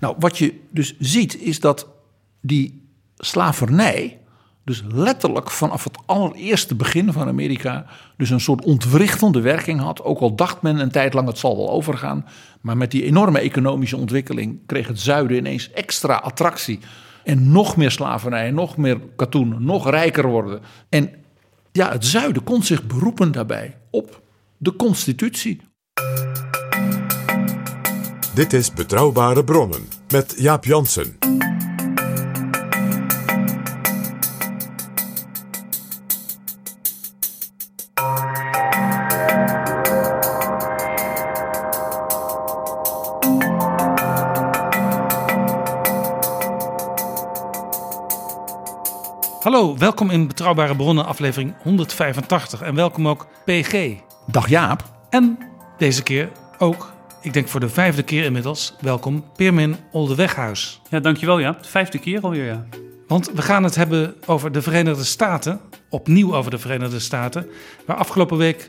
Nou, wat je dus ziet is dat die slavernij, dus letterlijk vanaf het allereerste begin van Amerika, dus een soort ontwrichtende werking had. Ook al dacht men een tijd lang het zal wel overgaan, maar met die enorme economische ontwikkeling kreeg het zuiden ineens extra attractie. En nog meer slavernij, nog meer katoen, nog rijker worden. En ja, het zuiden kon zich beroepen daarbij op de constitutie, Dit is Betrouwbare Bronnen met Jaap Jansen. Hallo, welkom in Betrouwbare Bronnen, aflevering 185. En welkom ook PG. Dag Jaap. En deze keer ook, ik denk voor de vijfde keer inmiddels, welkom Peermin Oldeweghuis. Ja, dankjewel ja. De vijfde keer alweer ja. Want we gaan het hebben over de Verenigde Staten, opnieuw over de Verenigde Staten, waar afgelopen week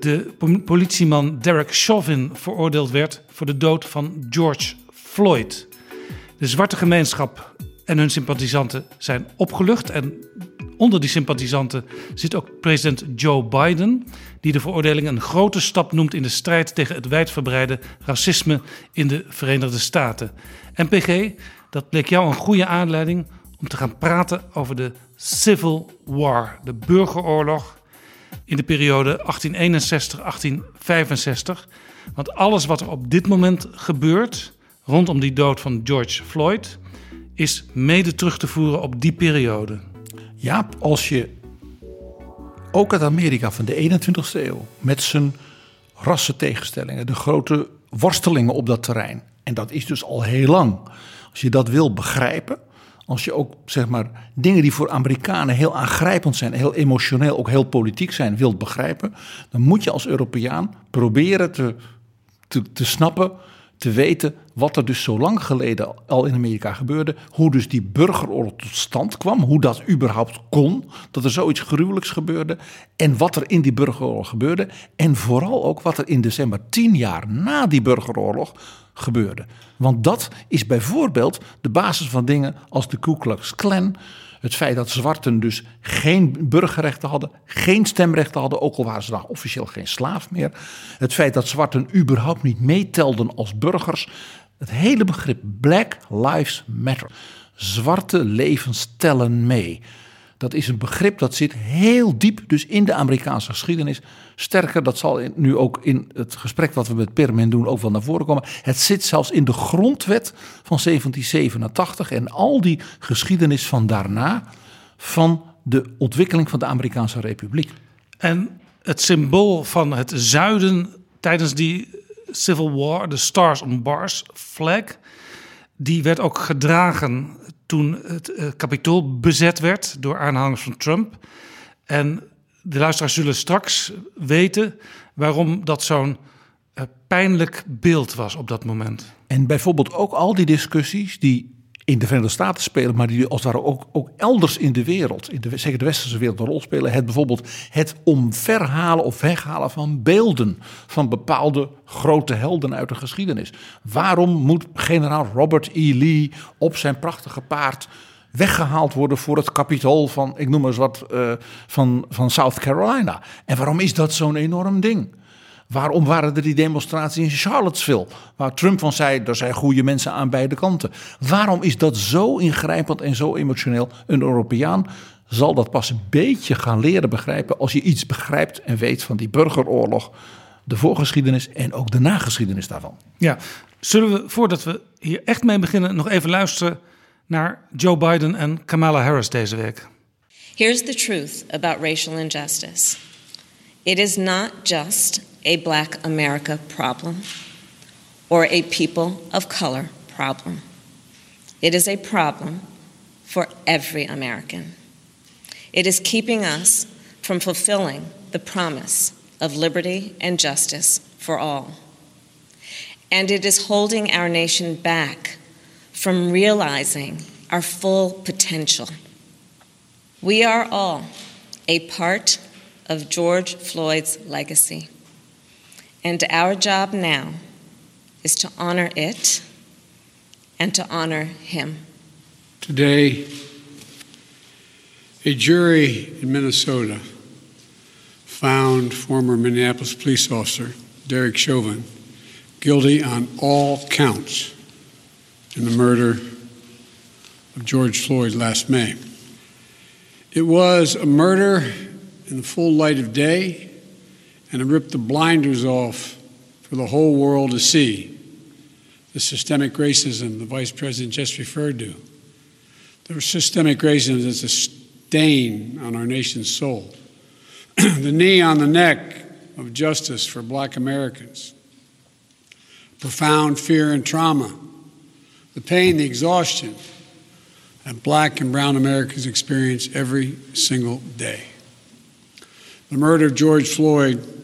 de po- politieman Derek Chauvin veroordeeld werd voor de dood van George Floyd. De zwarte gemeenschap en hun sympathisanten zijn opgelucht. En onder die sympathisanten zit ook president Joe Biden, die de veroordeling een grote stap noemt in de strijd tegen het wijdverbreide racisme in de Verenigde Staten. En PG, dat bleek jou een goede aanleiding om te gaan praten over de Civil War, de burgeroorlog in de periode 1861-1865. Want alles wat er op dit moment gebeurt rondom die dood van George Floyd is mede terug te voeren op die periode. Jaap, als je ook het Amerika van de 21ste eeuw met zijn rassentegenstellingen, de grote worstelingen op dat terrein, en dat is dus al heel lang, als je dat wil begrijpen, als je ook zeg maar dingen die voor Amerikanen heel aangrijpend zijn, heel emotioneel, ook heel politiek zijn, wilt begrijpen, dan moet je als Europeaan proberen te, te, te snappen, te weten wat er dus zo lang geleden al in Amerika gebeurde. Hoe dus die burgeroorlog tot stand kwam. Hoe dat überhaupt kon. Dat er zoiets gruwelijks gebeurde. En wat er in die burgeroorlog gebeurde. En vooral ook wat er in december tien jaar na die burgeroorlog gebeurde. Want dat is bijvoorbeeld de basis van dingen als de Ku Klux Klan. Het feit dat zwarten dus geen burgerrechten hadden, geen stemrechten hadden, ook al waren ze dan officieel geen slaaf meer. Het feit dat zwarten überhaupt niet meetelden als burgers. Het hele begrip Black Lives Matter. Zwarte levens tellen mee. Dat is een begrip dat zit heel diep dus in de Amerikaanse geschiedenis. Sterker, dat zal nu ook in het gesprek wat we met Permin doen ook wel naar voren komen. Het zit zelfs in de grondwet van 1787 en al die geschiedenis van daarna van de ontwikkeling van de Amerikaanse Republiek. En het symbool van het zuiden tijdens die Civil War, de Stars on Bars flag, die werd ook gedragen toen het eh, kapitool bezet werd door aanhangers van Trump. En de luisteraars zullen straks weten waarom dat zo'n eh, pijnlijk beeld was op dat moment. En bijvoorbeeld ook al die discussies die in de Verenigde Staten spelen, maar die als het ware ook, ook elders in de wereld, in de, zeker de westerse wereld, een rol spelen. Het bijvoorbeeld het omverhalen of weghalen van beelden van bepaalde grote helden uit de geschiedenis. Waarom moet generaal Robert E. Lee op zijn prachtige paard weggehaald worden voor het kapitool van, ik noem maar eens wat, eh, van, van South Carolina? En waarom is dat zo'n enorm ding? Waarom waren er die demonstraties in Charlottesville? Waar Trump van zei, er zijn goede mensen aan beide kanten. Waarom is dat zo ingrijpend en zo emotioneel? Een Europeaan zal dat pas een beetje gaan leren begrijpen als je iets begrijpt en weet van die burgeroorlog, de voorgeschiedenis en ook de nageschiedenis daarvan. Ja, zullen we voordat we hier echt mee beginnen nog even luisteren naar Joe Biden en Kamala Harris deze week? Here's the truth about racial injustice. It is not just a black America problem or a people of color problem. It is a problem for every American. It is keeping us from fulfilling the promise of liberty and justice for all. And it is holding our nation back from realizing our full potential. We are all a part of George Floyd's legacy. And our job now is to honor it and to honor him. Today, a jury in Minnesota found former Minneapolis police officer Derek Chauvin guilty on all counts in the murder of George Floyd last May. It was a murder in the full light of day, and it ripped the blinders off for the whole world to see the systemic racism the Vice President just referred to. The systemic racism is a stain on our nation's soul. the knee on the neck of justice for black Americans. Profound fear and trauma. The pain, the exhaustion that black and brown Americans experience every single day. The murder of George Floyd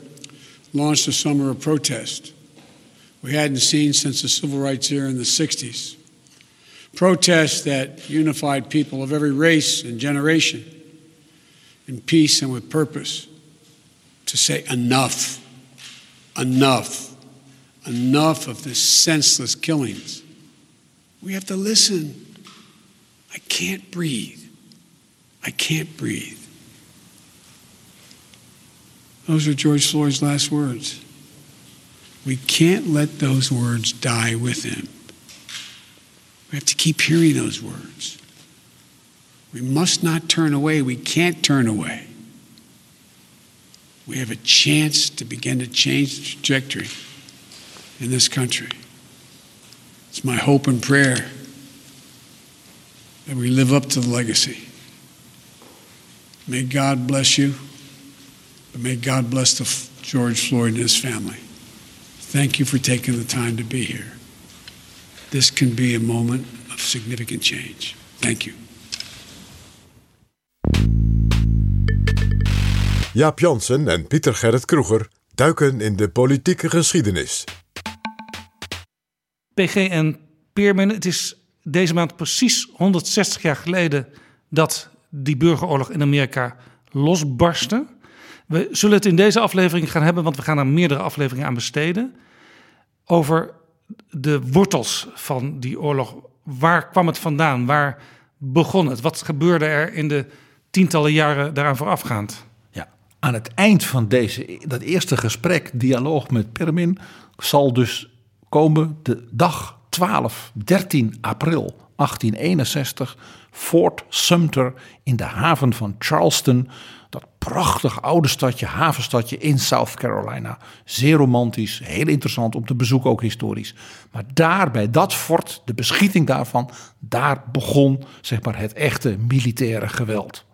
launched a summer of protest we hadn't seen since the civil rights era in the 60s. Protests that unified people of every race and generation in peace and with purpose to say enough, enough, enough of this senseless killings. We have to listen. I can't breathe. I can't breathe. Those are George Floyd's last words. We can't let those words die with him. We have to keep hearing those words. We must not turn away. We can't turn away. We have a chance to begin to change the trajectory in this country. It's my hope and prayer that we live up to the legacy. May God bless you, but may God bless the George Floyd and his family. Thank you for taking the time to be here. This can be a moment of significant change. Thank you. Jaap Jansen en Pieter Gerrit Kroeger duiken in de politieke geschiedenis. PG en Peermin, het is deze maand precies 160 jaar geleden dat die burgeroorlog in Amerika losbarstte. We zullen het in deze aflevering gaan hebben, want we gaan er meerdere afleveringen aan besteden. Over de wortels van die oorlog. Waar kwam het vandaan? Waar begon het? Wat gebeurde er in de tientallen jaren daaraan voorafgaand? Ja, aan het eind van deze, dat eerste gesprek, dialoog met Permin, zal dus komen de dag 12, 13 april 1861, Fort Sumter in de haven van Charleston. Dat prachtig oude stadje, havenstadje in South Carolina. Zeer romantisch, heel interessant om te bezoeken, ook historisch. Maar daar, bij dat fort, de beschieting daarvan, daar begon zeg maar, het echte militaire geweld.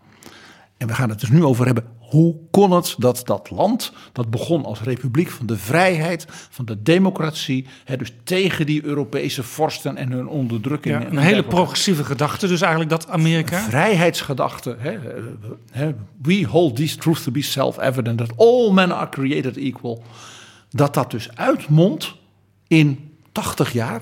En we gaan het dus nu over hebben. Hoe kon het dat dat land, dat begon als republiek van de vrijheid, van de democratie, hè, dus tegen die Europese vorsten en hun onderdrukking. Ja, een hele progressieve gedachte, dus eigenlijk dat Amerika. Een vrijheidsgedachte. Hè, hè, we hold this truth to be self-evident, that all men are created equal. Dat dat dus uitmondt in 80 jaar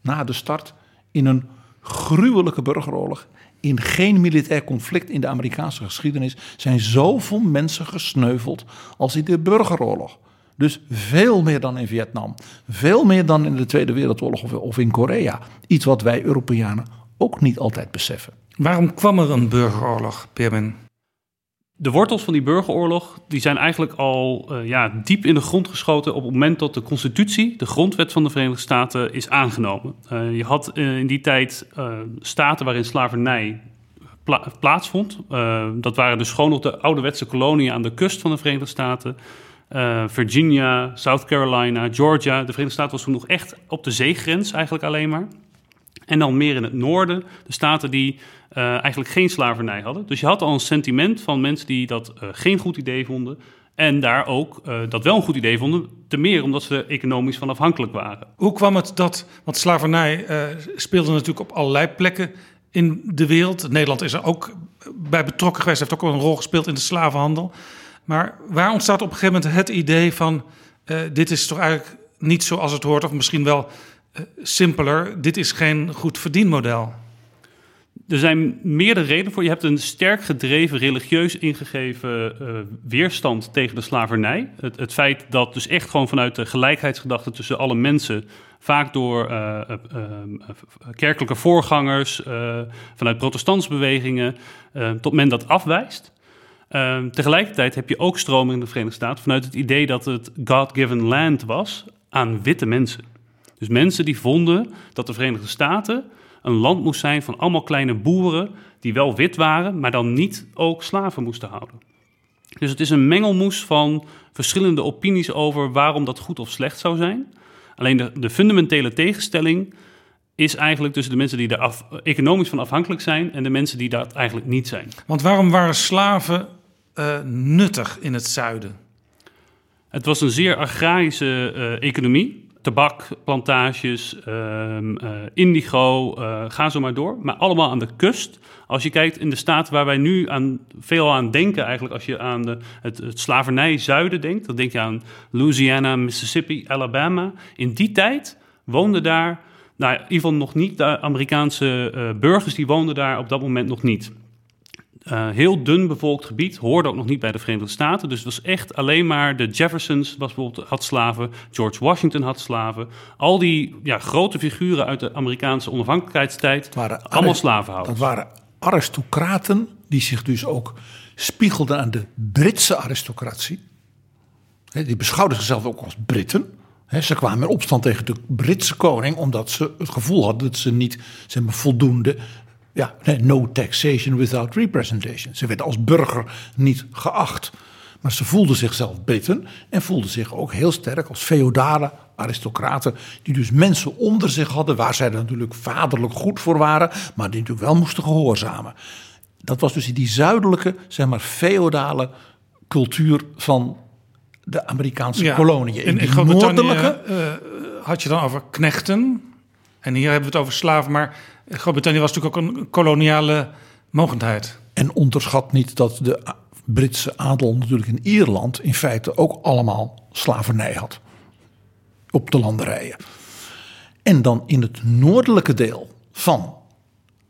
na de start in een gruwelijke burgeroorlog in geen militair conflict in de Amerikaanse geschiedenis zijn zoveel mensen gesneuveld als in de burgeroorlog. Dus veel meer dan in Vietnam, veel meer dan in de Tweede Wereldoorlog of in Korea. Iets wat wij Europeanen ook niet altijd beseffen. Waarom kwam er een burgeroorlog, Pirmin? De wortels van die burgeroorlog die zijn eigenlijk al uh, ja, diep in de grond geschoten op het moment dat de constitutie, de grondwet van de Verenigde Staten, is aangenomen. Uh, je had uh, in die tijd staten waarin slavernij pla plaatsvond. dat waren dus gewoon nog de ouderwetse koloniën aan de kust van de Verenigde Staten. Virginia, South Carolina, Georgia. De Verenigde Staten was toen nog echt op de zeegrens eigenlijk alleen maar. En dan meer in het noorden, de staten die uh, eigenlijk geen slavernij hadden. Dus je had al een sentiment van mensen die dat uh, geen goed idee vonden. En daar ook uh, dat wel een goed idee vonden, te meer omdat ze economisch van afhankelijk waren. Hoe kwam het dat, want slavernij speelde natuurlijk op allerlei plekken in de wereld. Nederland is er ook bij betrokken geweest, heeft ook een rol gespeeld in de slavenhandel. Maar waar ontstaat op een gegeven moment het idee van: dit is toch eigenlijk niet zoals het hoort, of misschien wel simpeler, dit is geen goed verdienmodel? Er zijn meerdere redenen voor. Je hebt een sterk gedreven, religieus ingegeven uh, weerstand tegen de slavernij. Het, het, feit dat dus echt gewoon vanuit de gelijkheidsgedachte tussen alle mensen, vaak door uh, uh, kerkelijke voorgangers, vanuit protestansbewegingen, tot men dat afwijst. tegelijkertijd heb je ook stroming in de Verenigde Staten vanuit het idee dat het God-given land was aan witte mensen. Dus mensen die vonden dat de Verenigde Staten een land moest zijn van allemaal kleine boeren die wel wit waren, maar dan niet ook slaven moesten houden. Dus het is een mengelmoes van verschillende opinies over waarom dat goed of slecht zou zijn. Alleen de, de fundamentele tegenstelling is eigenlijk tussen de mensen die er af, economisch van afhankelijk zijn en de mensen die dat eigenlijk niet zijn. Want waarom waren slaven uh, nuttig in het zuiden? Het was een zeer agrarische uh, economie tabakplantages, um, uh, indigo, uh, ga zo maar door. Maar allemaal aan de kust. Als je kijkt in de staten waar wij nu aan, veel aan denken, eigenlijk als je aan de, het, het slavernij zuiden denkt, dan denk je aan Louisiana, Mississippi, Alabama. In die tijd woonden daar, nou, in ieder geval nog niet de Amerikaanse uh, burgers, die woonden daar op dat moment nog niet. Uh, heel dun bevolkt gebied, hoorde ook nog niet bij de Verenigde Staten. Dus het was echt alleen maar de Jeffersons was bijvoorbeeld, had slaven, George Washington had slaven. Al die ja, grote figuren uit de Amerikaanse onafhankelijkheidstijd, waren allemaal slavenhouders. Dat waren aristocraten die zich dus ook spiegelden aan de Britse aristocratie. He, die beschouwden zichzelf ook als Britten. He, ze kwamen in opstand tegen de Britse koning omdat ze het gevoel hadden dat ze niet zeg maar, voldoende ja, no taxation without representation. Ze werden als burger niet geacht. Maar ze voelden zichzelf Britten en voelden zich ook heel sterk als feodale aristocraten. Die dus mensen onder zich hadden waar zij er natuurlijk vaderlijk goed voor waren. Maar die natuurlijk wel moesten gehoorzamen. Dat was dus die zuidelijke, zeg maar, feodale cultuur van de Amerikaanse ja, koloniën. In, in noordelijke... Uh, had je dan over knechten. En hier hebben we het over slaven. Maar Groot-Brittannië was natuurlijk ook een koloniale mogendheid. En onderschat niet dat de Britse adel natuurlijk in Ierland in feite ook allemaal slavernij had. Op de landerijen. En dan in het noordelijke deel van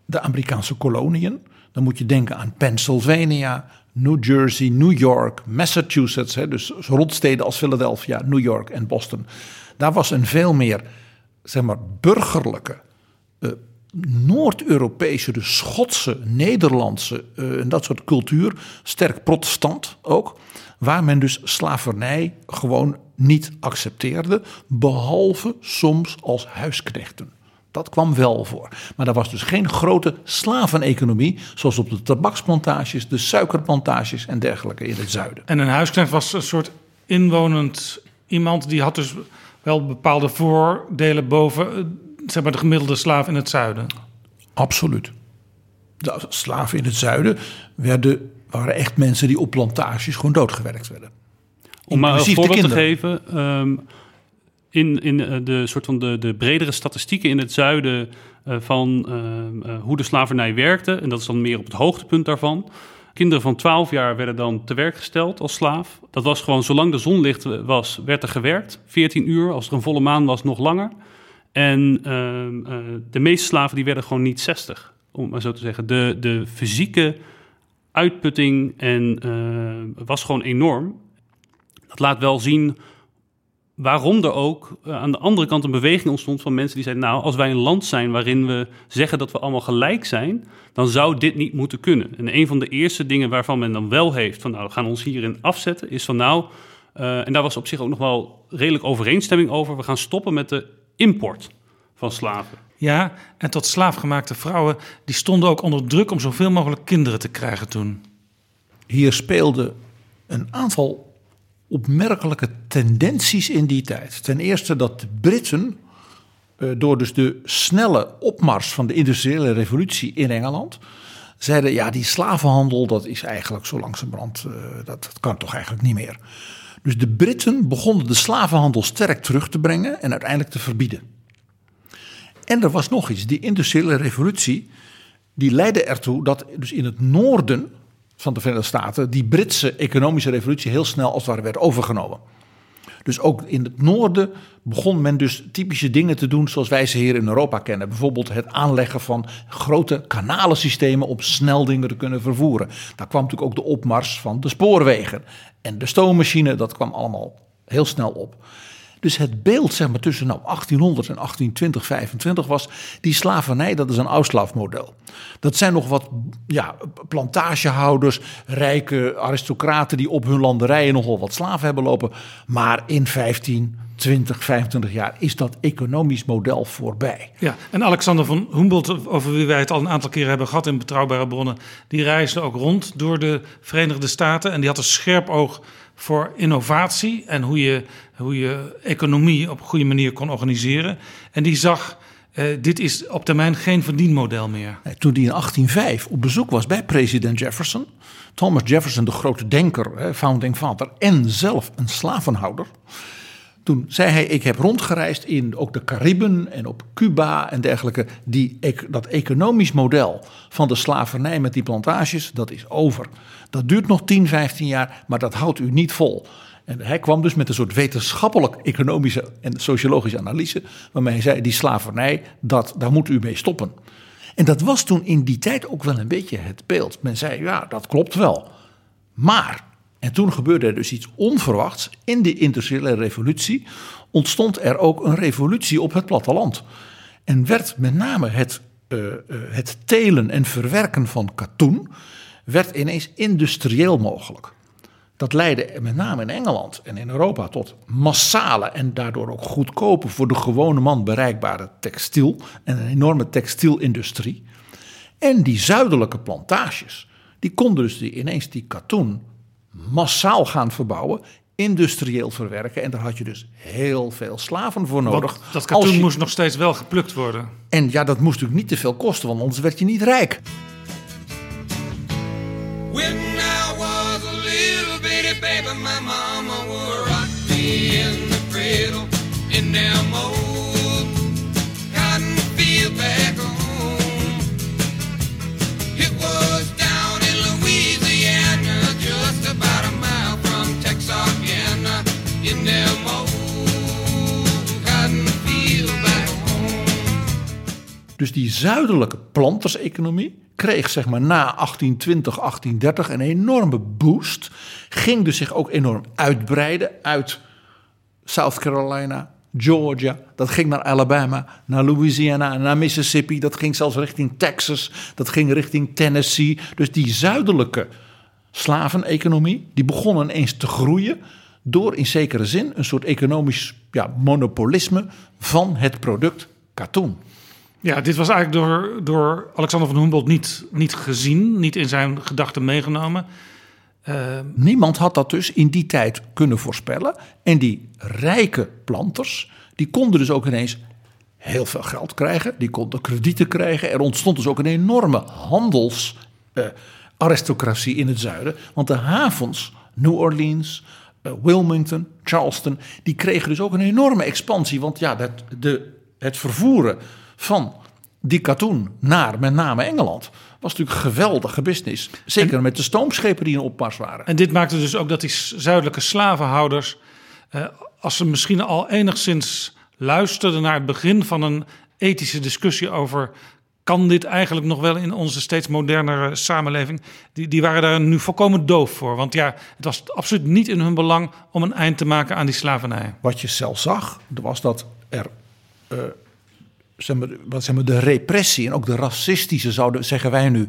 de Amerikaanse koloniën. Dan moet je denken aan Pennsylvania, New Jersey, New York, Massachusetts. Hè, dus rondsteden als Philadelphia, New York en Boston. Daar was een veel meer zeg maar, burgerlijke uh, Noord-Europese, de Schotse, Nederlandse uh, en dat soort cultuur, sterk protestant ook, waar men dus slavernij gewoon niet accepteerde, behalve soms als huisknechten. Dat kwam wel voor. Maar er was dus geen grote slaveneconomie, zoals op de tabaksplantages, de suikerplantages en dergelijke in het zuiden. En een huisknecht was een soort inwonend iemand die had dus wel bepaalde voordelen boven zeg maar, de gemiddelde slaaf in het zuiden? Absoluut. De slaven in het zuiden werden, waren echt mensen die op plantages gewoon doodgewerkt werden. Om maar een voorbeeld te geven. Um, in, in eh, de soort van de, de bredere statistieken in het zuiden uh, van uh, hoe de slavernij werkte. En dat is dan meer op het hoogtepunt daarvan. Kinderen van 12 jaar werden dan te werk gesteld als slaaf. Dat was gewoon zolang de zon licht was, werd er gewerkt. 14 uur, als er een volle maan was, nog langer. En ehm, eh, de meeste slaven die werden gewoon niet 60, om maar zo te zeggen. De, de fysieke uitputting en, uh, was gewoon enorm. Dat laat wel zien waarom er ook eh, aan de andere kant een beweging ontstond van mensen die zeiden: Nou, als wij een land zijn waarin we zeggen dat we allemaal gelijk zijn, dan zou dit niet moeten kunnen. En een van de eerste dingen waarvan men dan wel heeft van: Nou, we gaan ons hierin afzetten, is van nou. eh, en daar was op zich ook nog wel redelijk overeenstemming over. We gaan stoppen met de import van slaven. Ja, en tot slaafgemaakte vrouwen, die stonden ook onder druk om zoveel mogelijk kinderen te krijgen toen. Hier speelde een aantal opmerkelijke tendenties in die tijd. Ten eerste dat de Britten, eh, door dus de snelle opmars van de industriële revolutie in Engeland, zeiden: ja, die slavenhandel, dat is eigenlijk zo langzamerhand, uh, dat, dat kan toch eigenlijk niet meer. Dus de Britten begonnen de slavenhandel sterk terug te brengen en uiteindelijk te verbieden. En er was nog iets, die industriële revolutie, die leidde ertoe dat dus in het noorden van de Verenigde Staten die Britse economische revolutie heel snel als het ware werd overgenomen. Dus ook in het noorden begon men dus typische dingen te doen zoals wij ze hier in Europa kennen. Bijvoorbeeld het aanleggen van grote kanalensystemen om snel dingen te kunnen vervoeren. Daar kwam natuurlijk ook de opmars van de spoorwegen. En de stoommachine, dat kwam allemaal heel snel op. Dus het beeld zeg maar, tussen nou, 1800 en 1820, 25 was die slavernij, dat is een Auslaafmodel. Dat zijn nog wat ja, plantagehouders, rijke aristocraten die op hun landerijen nogal wat slaven hebben lopen. Maar in 15, 20, 25 jaar is dat economisch model voorbij. Ja, en Alexander van Humboldt, over wie wij het al een aantal keren hebben gehad in betrouwbare bronnen, die reisde ook rond door de Verenigde Staten en die had een scherp oog voor innovatie en hoe je, hoe je economie op een goede manier kon organiseren. En die zag, eh, dit is op termijn geen verdienmodel meer. Toen hij in 1805 op bezoek was bij president Jefferson, Thomas Jefferson, de grote denker, founding father, en zelf een slavenhouder. Toen zei hij: Ik heb rondgereisd in ook de Cariben en op Cuba en dergelijke. Die, dat economisch model van de slavernij met die plantages, dat is over. Dat duurt nog 10, 15 jaar, maar dat houdt u niet vol. En hij kwam dus met een soort wetenschappelijk-economische en sociologische analyse. Waarmee hij zei: Die slavernij, dat, daar moet u mee stoppen. En dat was toen in die tijd ook wel een beetje het beeld. Men zei: Ja, dat klopt wel. Maar en toen gebeurde er dus iets onverwachts. In de industriële revolutie ontstond er ook een revolutie op het platteland. En werd met name het, uh, uh, het telen en verwerken van katoen werd ineens industrieel mogelijk. Dat leidde met name in Engeland en in Europa tot massale en daardoor ook goedkope voor de gewone man bereikbare textiel en een enorme textielindustrie. En die zuidelijke plantages, die konden dus die, ineens die katoen massaal gaan verbouwen, industrieel verwerken. En daar had je dus heel veel slaven voor nodig. Want dat katoen je... moest nog steeds wel geplukt worden. En ja, dat moest natuurlijk niet te veel kosten, want anders werd je niet rijk. Baby, my mama would rock me in the cradle in them old Dus die zuidelijke planterseconomie kreeg zeg maar na 1820, 1830 een enorme boost. Ging dus zich ook enorm uitbreiden uit South Carolina, Georgia. Dat ging naar Alabama, naar Louisiana, naar Mississippi. Dat ging zelfs richting Texas. Dat ging richting Tennessee. Dus die zuidelijke slaveneconomie, die begon ineens te groeien door in zekere zin een soort economisch ja, monopolisme van het product katoen. Ja, dit was eigenlijk door, door Alexander van Humboldt niet, niet gezien, niet in zijn gedachten meegenomen. Uh, Niemand had dat dus in die tijd kunnen voorspellen. En die rijke planters, die konden dus ook ineens heel veel geld krijgen. Die konden kredieten krijgen. Er ontstond dus ook een enorme handelsaristocratie uh, in het zuiden. Want de havens, New Orleans, uh, Wilmington, Charleston, die kregen dus ook een enorme expansie. Want ja, dat, de, het vervoeren van die katoen naar met name Engeland was natuurlijk geweldige business. Zeker en, met de stoomschepen die in opmars waren. En dit maakte dus ook dat die zuidelijke slavenhouders, eh, als ze misschien al enigszins luisterden naar het begin van een ethische discussie over kan dit eigenlijk nog wel in onze steeds modernere samenleving? Die, die waren daar nu volkomen doof voor. Want ja, het was absoluut niet in hun belang om een eind te maken aan die slavernij. Wat je zelf zag, was dat er eh, zeg maar, wat zeg maar, de repressie en ook de racistische, zouden, zeggen wij nu,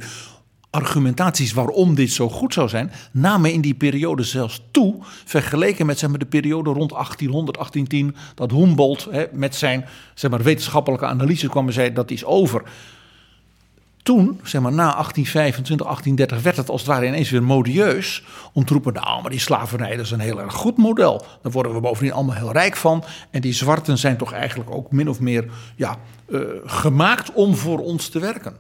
argumentaties waarom dit zo goed zou zijn, namen in die periode zelfs toe, vergeleken met zeg maar, de periode rond 1800, 1810, dat Humboldt hè, met zijn zeg maar, wetenschappelijke analyse kwam en zei dat is over. Toen, zeg maar na 1825, 1830, werd het als het ware ineens weer modieus om te roepen, nou, maar die slavernij dat is een heel erg goed model. Daar worden we bovendien allemaal heel rijk van. En die zwarten zijn toch eigenlijk ook min of meer ja, eh, gemaakt om voor ons te werken.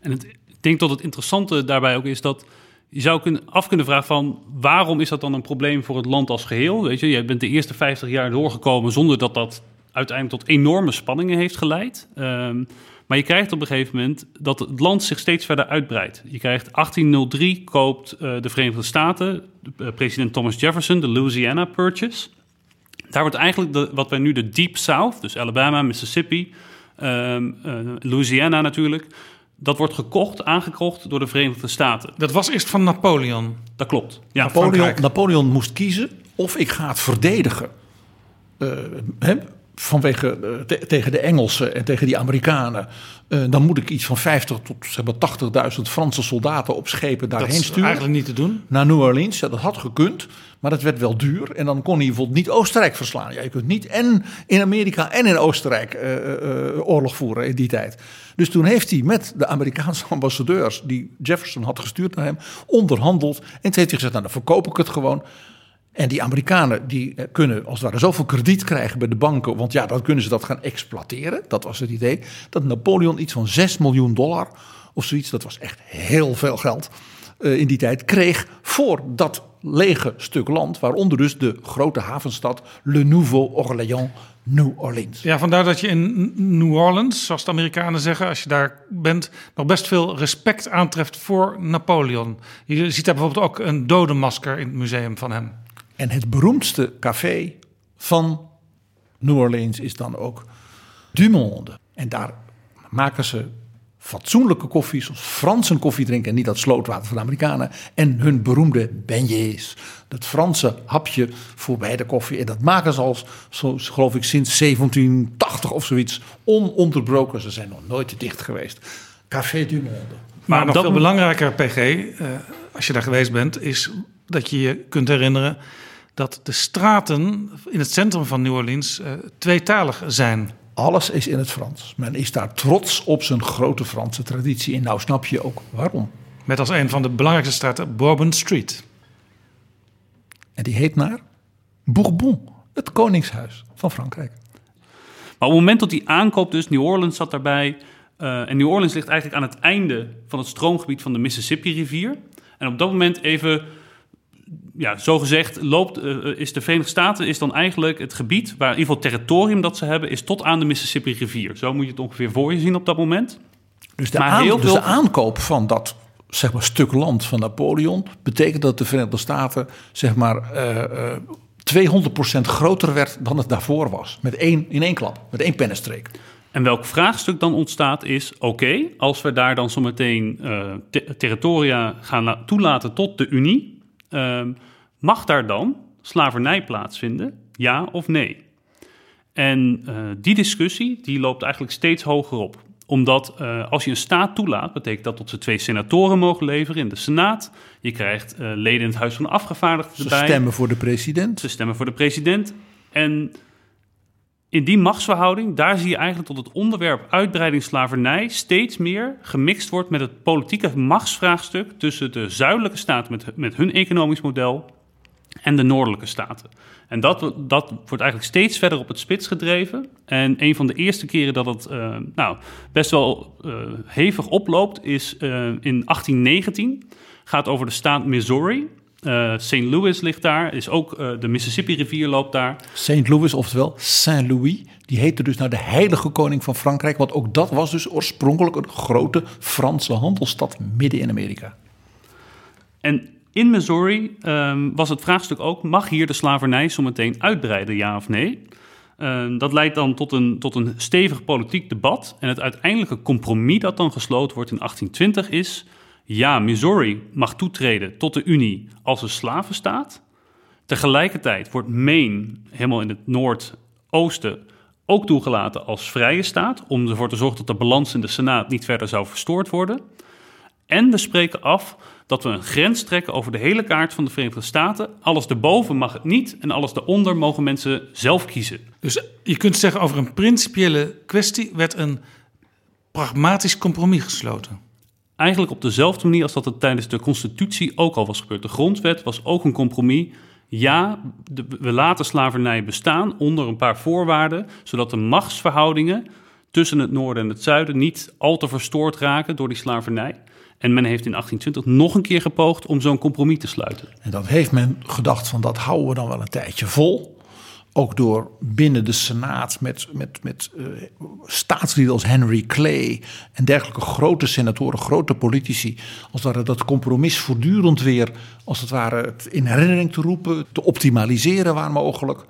En ik denk dat het interessante daarbij ook is dat je zou kunnen, af kunnen vragen van waarom is dat dan een probleem voor het land als geheel? Weet je, je bent de eerste 50 jaar doorgekomen zonder dat dat uiteindelijk tot enorme spanningen heeft geleid. Ehm, maar je krijgt op een gegeven moment dat het land zich steeds verder uitbreidt. Je krijgt 1803 koopt eh, de Verenigde Staten, eh, president Thomas Jefferson, de Louisiana Purchase. Daar wordt eigenlijk de, wat wij nu de Deep South, dus Alabama, Mississippi, ehm, eh, Louisiana natuurlijk, dat wordt gekocht, aangekocht door de Verenigde Staten. Dat was eerst van Napoleon. Dat klopt. Ja, Napoleon. Napoleon moest kiezen of ik ga het verdedigen. eh, hè, vanwege eh, te- tegen de Engelsen en tegen die Amerikanen. Eh, dan moet ik iets van 50 tot zeg maar, 80.000 Franse soldaten op schepen Dat daarheen is sturen. eigenlijk niet te doen. Naar New Orleans. Ja, dat had gekund, maar dat werd wel duur. En dan kon hij bijvoorbeeld niet Oostenrijk verslaan. Ja, je kunt niet en in Amerika en in Oostenrijk eh, oorlog voeren in die tijd. Dus toen heeft hij met de Amerikaanse ambassadeurs die Jefferson had gestuurd naar hem onderhandeld. En toen heeft hij gezegd, nou dan verkoop ik het gewoon. En die Amerikanen die eh, kunnen als het ware zoveel krediet krijgen bij de banken. Want ja, dan kunnen ze dat gaan exploiteren. Dat was het idee. Dat Napoleon iets van 6 miljoen dollar of zoiets. Dat was echt heel veel geld eh, in die tijd. Kreeg voor dat lege stuk land. Waaronder dus de grote havenstad Le Nouveau Orléans, New Orleans. Ja, vandaar dat je in New Orleans, zoals de Amerikanen zeggen, als je daar bent, nog best veel respect aantreft voor Napoleon. Je ziet daar bijvoorbeeld ook een dodenmasker in het museum van hem. En het beroemdste café van New Orleans is dan ook Du Monde. En daar maken ze fatsoenlijke koffie, zoals Fransen koffie drinken en niet dat slootwater van de Amerikanen. En hun beroemde beignets, dat Franse hapje voorbij de koffie. En dat maken ze al, zo, geloof ik, sinds 1780 of zoiets, ononderbroken. Ze zijn nog nooit dicht geweest. Café Du Monde. Maar nog dat veel belangrijker, PG, eh, als je daar geweest bent, is dat je je kunt herinneren dat de straten in het centrum van New Orleans eh, tweetalig zijn. Alles is in het Frans. Men is daar trots op zijn grote Franse traditie. En nou snap je ook waarom. Met als een van de belangrijkste straten Bourbon Street. En die heet naar Bourbon, het koningshuis van Frankrijk. Maar op het moment dat hij aankoopt, dus New Orleans zat daarbij. eh, en New Orleans ligt eigenlijk aan het einde van het stroomgebied van de Mississippi-rivier. En op dat moment even, ja, zo gezegd, loopt, eh, is de Verenigde Staten is dan eigenlijk het gebied waar in ieder geval het territorium dat ze hebben, is tot aan de Mississippi-rivier. Zo moet je het ongeveer voor je zien op dat moment. Dus de, Maar aan- heel dus veel- de aankoop van dat zeg maar, stuk land van Napoleon betekent dat de Verenigde Staten zeg maar, eh, eh, 200% groter werd dan het daarvoor was. Met één, in één klap, met één pennenstreek. En welk vraagstuk dan ontstaat is: oké, als we daar dan zometeen eh te- territoria gaan la- toelaten tot de Unie, ehm, mag daar dan slavernij plaatsvinden? Ja of nee? En eh, die discussie die loopt eigenlijk steeds hoger op. Omdat eh, als je een staat toelaat, betekent dat dat ze twee senatoren mogen leveren in de Senaat. Je krijgt eh, leden in het Huis van Afgevaardigden Ze erbij. stemmen voor de president. Ze stemmen voor de president. En in die machtsverhouding, daar zie je eigenlijk tot het onderwerp uitbreiding slavernij steeds meer gemixt wordt met het politieke machtsvraagstuk tussen de zuidelijke staten met, met hun economisch model en de noordelijke staten. En dat, dat wordt eigenlijk steeds verder op het spits gedreven. En een van de eerste keren dat het eh, nou, best wel eh, hevig oploopt is eh, in 1819. Gaat over de staat Missouri. St. Louis ligt daar, is ook de Mississippi-rivier loopt daar. St. Louis, oftewel Saint-Louis, die heette dus naar de heilige koning van Frankrijk. Want ook dat was dus oorspronkelijk een grote Franse handelsstad midden in Amerika. En in Missouri ehm, was het vraagstuk ook: mag hier de slavernij zometeen uitbreiden, ja of nee? Uh, dat leidt dan tot een, tot een stevig politiek debat. En het uiteindelijke compromis dat dan gesloten wordt in 1820 is... ja, Missouri mag toetreden tot de Unie als een slavenstaat. Tegelijkertijd wordt Maine, helemaal in het noordoosten... ook toegelaten als vrije staat... om ervoor te zorgen dat de balans in de Senaat niet verder zou verstoord worden. En we spreken af dat we een grens trekken over de hele kaart van de Verenigde Staten. Alles erboven mag het niet en alles eronder mogen mensen zelf kiezen. Dus je kunt zeggen over een principiële kwestie werd een pragmatisch compromis gesloten. Eigenlijk op dezelfde manier als dat het tijdens de Constitutie ook al was gebeurd. De grondwet was ook een compromis. Ja, de, we laten slavernij bestaan onder een paar voorwaarden, zodat de machtsverhoudingen tussen het noorden en het zuiden niet al te verstoord raken door die slavernij. En men heeft in 1820 nog een keer gepoogd om zo'n compromis te sluiten. En dat heeft men gedacht van dat houden we dan wel een tijdje vol. Ook door binnen de Senaat met, met, met uh, staatslieden als Henry Clay en dergelijke grote senatoren, grote politici. Als het ware dat compromis voortdurend weer, als het ware, in herinnering te roepen, te optimaliseren waar mogelijk.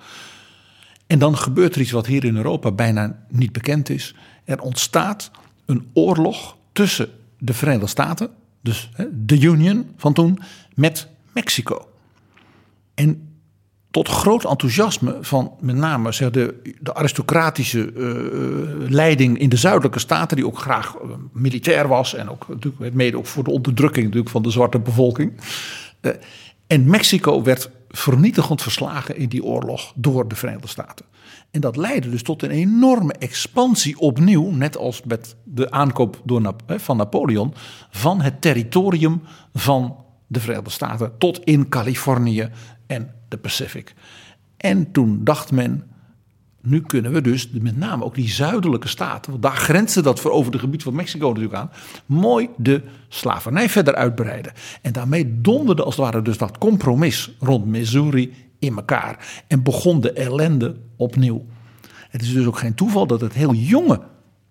En dan gebeurt er iets wat hier in Europa bijna niet bekend is. Er ontstaat een oorlog tussen de Verenigde Staten, dus de Union van toen, met Mexico. En tot groot enthousiasme van met name zeg, de, de aristocratische uh, leiding in de zuidelijke staten, die ook graag uh, militair was en ook natuurlijk mede ook voor de onderdrukking natuurlijk, van de zwarte bevolking. En Mexico werd vernietigend verslagen in die oorlog door de Verenigde Staten. En dat leidde dus tot een enorme expansie opnieuw, net als met de aankoop door, van Napoleon, van het territorium van de Verenigde Staten tot in Californië en de Pacific. En toen dacht men, nu kunnen we dus met name ook die zuidelijke staten, want daar grenste dat voor over het gebied van Mexico natuurlijk aan, mooi de slavernij verder uitbreiden. En daarmee donderde als het ware dus dat compromis rond Missouri in elkaar en begon de ellende opnieuw. Het is dus ook geen toeval dat het heel jonge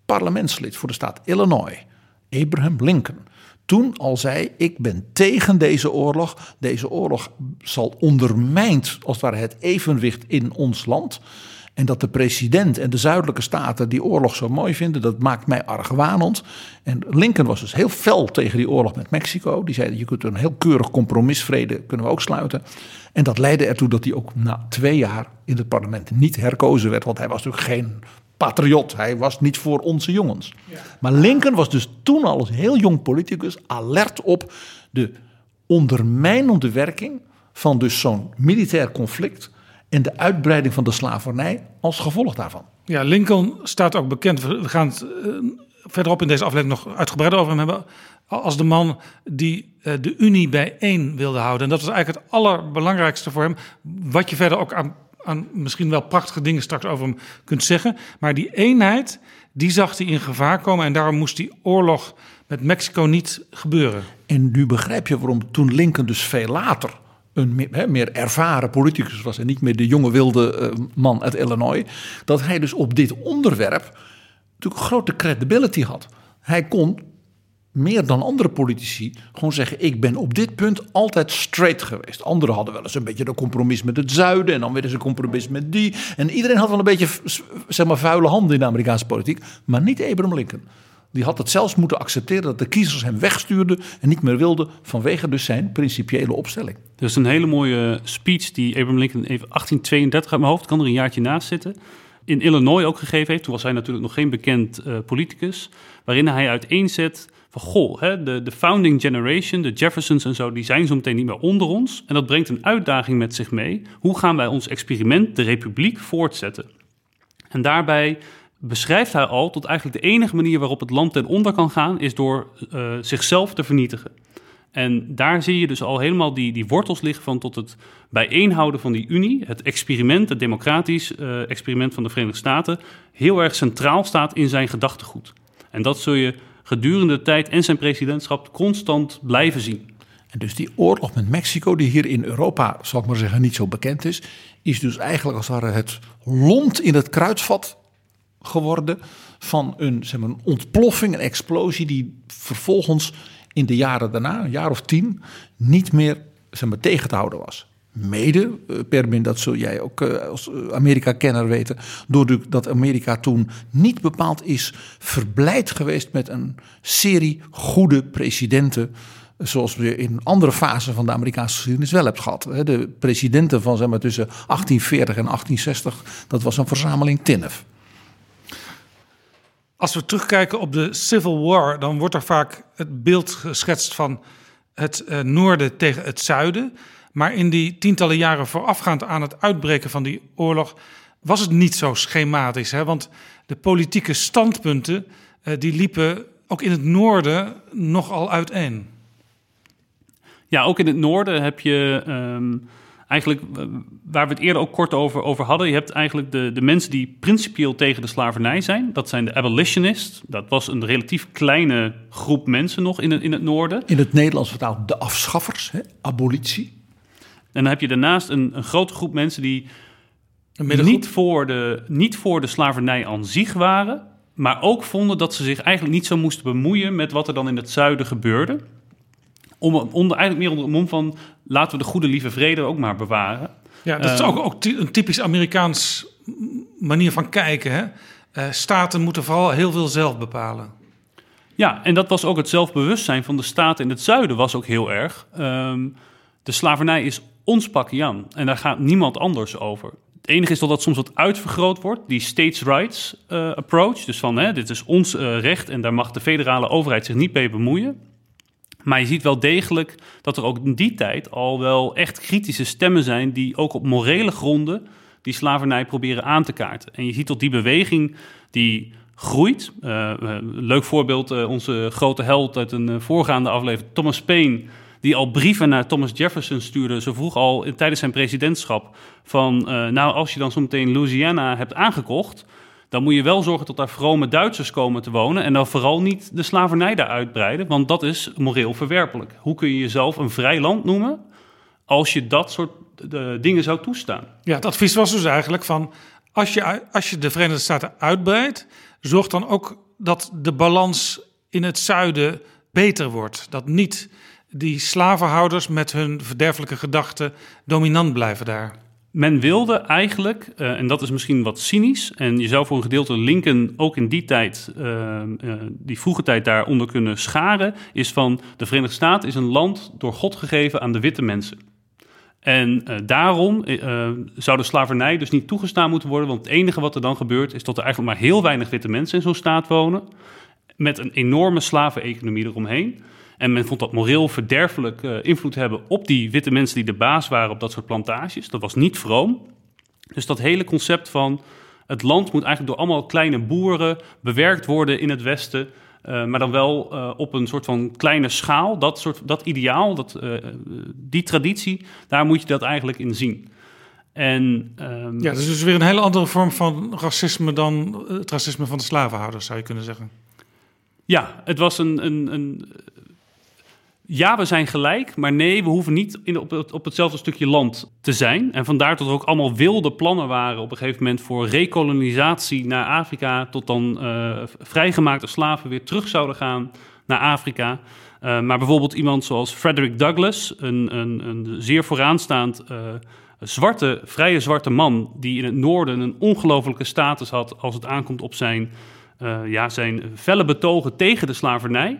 parlementslid voor de staat Illinois, Abraham Lincoln, toen al zei: Ik ben tegen deze oorlog. Deze oorlog zal ondermijnd als het ware het evenwicht in ons land. En dat de president en de zuidelijke staten die oorlog zo mooi vinden, dat maakt mij argwanend. En Lincoln was dus heel fel tegen die oorlog met Mexico. Die zei: Je kunt een heel keurig compromisvrede kunnen we ook sluiten. En dat leidde ertoe dat hij ook na twee jaar in het parlement niet herkozen werd. Want hij was natuurlijk geen patriot. Hij was niet voor onze jongens. Maar Lincoln was dus toen al als heel jong politicus alert op de ondermijnende werking van dus zo'n militair conflict en de uitbreiding van de slavernij als gevolg daarvan. Ja, Lincoln staat ook bekend. We gaan het uh, verderop in deze aflevering nog uitgebreider over hem hebben. Als de man die uh, de Unie bijeen wilde houden. En dat was eigenlijk het allerbelangrijkste voor hem. Wat je verder ook aan, aan misschien wel prachtige dingen straks over hem kunt zeggen. Maar die eenheid, die zag hij in gevaar komen. En daarom moest die oorlog met Mexico niet gebeuren. En nu begrijp je waarom toen Lincoln dus veel later een meer, ervaren politicus was en niet meer de jonge wilde uh, man uit Illinois, dat hij dus op dit onderwerp natuurlijk grote credibility had. Hij kon meer dan andere politici gewoon zeggen: Ik ben op dit punt altijd straight geweest. Anderen hadden wel eens een beetje een compromis met het zuiden. En dan weer eens een compromis met die. En iedereen had wel een beetje zeg maar, vuile handen in de Amerikaanse politiek. Maar niet Abraham Lincoln. Die had het zelfs moeten accepteren dat de kiezers hem wegstuurden en niet meer wilden vanwege dus zijn principiële opstelling. Is een hele mooie speech die Abraham Lincoln even 1832 uit mijn hoofd, kan er een jaartje naast zitten, in Illinois ook gegeven heeft. Toen was hij natuurlijk nog geen bekend uh, politicus, waarin hij uiteenzet van goh, hè, de, de founding generation, de Jeffersons en zo, die zijn zo meteen niet meer onder ons. En dat brengt een uitdaging met zich mee. Hoe gaan wij ons experiment, de republiek, voortzetten? En daarbij beschrijft hij al tot eigenlijk de enige manier waarop het land ten onder kan gaan, is door uh, zichzelf te vernietigen. En daar zie je dus al helemaal die, die wortels liggen van tot het bijeenhouden van die Unie, het experiment, het democratisch uh, experiment van de Verenigde Staten, heel erg centraal staat in zijn gedachtegoed. En dat zul je gedurende de tijd en zijn presidentschap constant blijven zien. En dus die oorlog met Mexico, die hier in Europa, zal ik maar zeggen, niet zo bekend is, is dus eigenlijk als het het lont in het kruidvat geworden van een, zeg maar, een ontploffing, een explosie die vervolgens in de jaren daarna, een jaar of tien, niet meer zeg maar, tegen te houden was. Mede, eh, Permin, dat zul jij ook eh, als eh, Amerika-kenner weten. Doordat Amerika toen niet bepaald is verblijd geweest met een serie goede presidenten. Zoals we in andere fasen van de Amerikaanse geschiedenis wel hebben gehad. De presidenten van zeg maar, tussen 1840 en 1860, dat was een verzameling tinnef. Als we terugkijken op de Civil War, dan wordt er vaak het beeld geschetst van het eh, noorden tegen het zuiden. Maar in die tientallen jaren voorafgaand aan het uitbreken van die oorlog was het niet zo schematisch. Hè? Want de politieke standpunten eh, die liepen ook in het noorden nogal uiteen. Ja, ook in het noorden heb je ehm, eigenlijk, eh, waar we het eerder ook kort over, over hadden, je hebt eigenlijk de, de mensen die principieel tegen de slavernij zijn. Dat zijn de abolitionists. Dat was een relatief kleine groep mensen nog in het, in het noorden. In het Nederlands vertaald de afschaffers, hè? abolitie. En dan heb je daarnaast een, een grote groep mensen die niet voor, de, niet voor de slavernij aan zich waren, maar ook vonden dat ze zich eigenlijk niet zo moesten bemoeien met wat er dan in het zuiden gebeurde. Om, onder, eigenlijk meer onder het mom van laten we de goede lieve vrede ook maar bewaren. Ja, dat is Eh, ook, een typisch Amerikaans manier van kijken. Hè? Eh, staten moeten vooral heel veel zelf bepalen. Ja, en dat was ook het zelfbewustzijn van de staten in het zuiden was ook heel erg. Ehm, de slavernij is ons pakje aan en daar gaat niemand anders over. Het enige is dat dat soms wat uitvergroot wordt, die states' rights eh, approach. Dus van, hè, dit is ons recht en daar mag de federale overheid zich niet mee bemoeien. Maar je ziet wel degelijk dat er ook in die tijd al wel echt kritische stemmen zijn... die ook op morele gronden die slavernij proberen aan te kaarten. En je ziet dat die beweging die groeit. Eh, leuk voorbeeld, eh, onze grote held uit een voorgaande aflevering, Thomas Paine... die al brieven naar Thomas Jefferson stuurde, zo vroeg al tijdens zijn presidentschap... van, nou, als je dan zometeen Louisiana hebt aangekocht... dan moet je wel zorgen dat daar vrome Duitsers komen te wonen... en dan vooral niet de slavernij daar uitbreiden, want dat is moreel verwerpelijk. Hoe kun je jezelf een vrij land noemen als je dat soort eh, dingen zou toestaan? Ja, het advies was dus eigenlijk van... Als je, als je de Verenigde Staten uitbreidt... zorg dan ook dat de balans in het zuiden beter wordt. Dat niet die slavenhouders met hun verderfelijke gedachten... dominant blijven daar. Men wilde eigenlijk, eh, en dat is misschien wat cynisch, en je zou voor een gedeelte Lincoln ook in die tijd, eh, eh, die vroege tijd daaronder kunnen scharen, is van de Verenigde Staten is een land door God gegeven aan de witte mensen. En daarom zou de slavernij dus niet toegestaan moeten worden, want het enige wat er dan gebeurt is dat er eigenlijk maar heel weinig witte mensen in zo'n staat wonen, met een enorme slaveneconomie eromheen. En men vond dat moreel verderfelijk eh, invloed hebben op die witte mensen die de baas waren op dat soort plantages. Dat was niet vroom. Dus dat hele concept van het land moet eigenlijk door allemaal kleine boeren bewerkt worden in het Westen. eh, maar dan wel eh, op een soort van kleine schaal. Dat, soort, dat ideaal, dat, die traditie, daar moet je dat eigenlijk in zien. En, ehm, Ja, dat is dus weer een hele andere vorm van racisme... dan het racisme van de slavenhouders, zou je kunnen zeggen. Ja, het was een, een, een. Ja, we zijn gelijk, maar nee, we hoeven niet in, op, op hetzelfde stukje land te zijn. En vandaar dat er ook allemaal wilde plannen waren op een gegeven moment voor rekolonisatie naar Afrika. Tot dan eh, vrijgemaakte slaven weer terug zouden gaan naar Afrika. Eh, maar bijvoorbeeld iemand zoals Frederick Douglass, een, een, een zeer vooraanstaand eh, zwarte, vrije zwarte man, die in het noorden een ongelofelijke status had als het aankomt op zijn, ja, zijn felle betogen tegen de slavernij.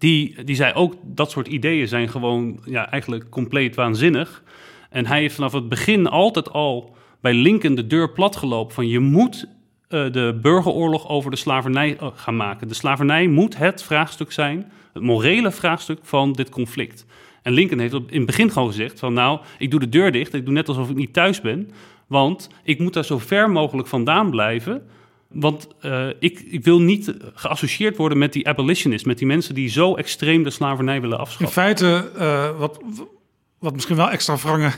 Die, die zei ook dat soort ideeën zijn gewoon ja, eigenlijk compleet waanzinnig. En hij heeft vanaf het begin altijd al bij Lincoln de deur platgelopen van je moet eh, de burgeroorlog over de slavernij eh, gaan maken. De slavernij moet het vraagstuk zijn, het morele vraagstuk van dit conflict. En Lincoln heeft in het begin gewoon gezegd van nou, ik doe de deur dicht, ik doe net alsof ik niet thuis ben. Want ik moet daar zo ver mogelijk vandaan blijven. Want eh, ik, ik wil niet geassocieerd worden met die abolitionists, met die mensen die zo extreem de slavernij willen In afschaffen. feite, eh, wat, wat misschien wel extra wrange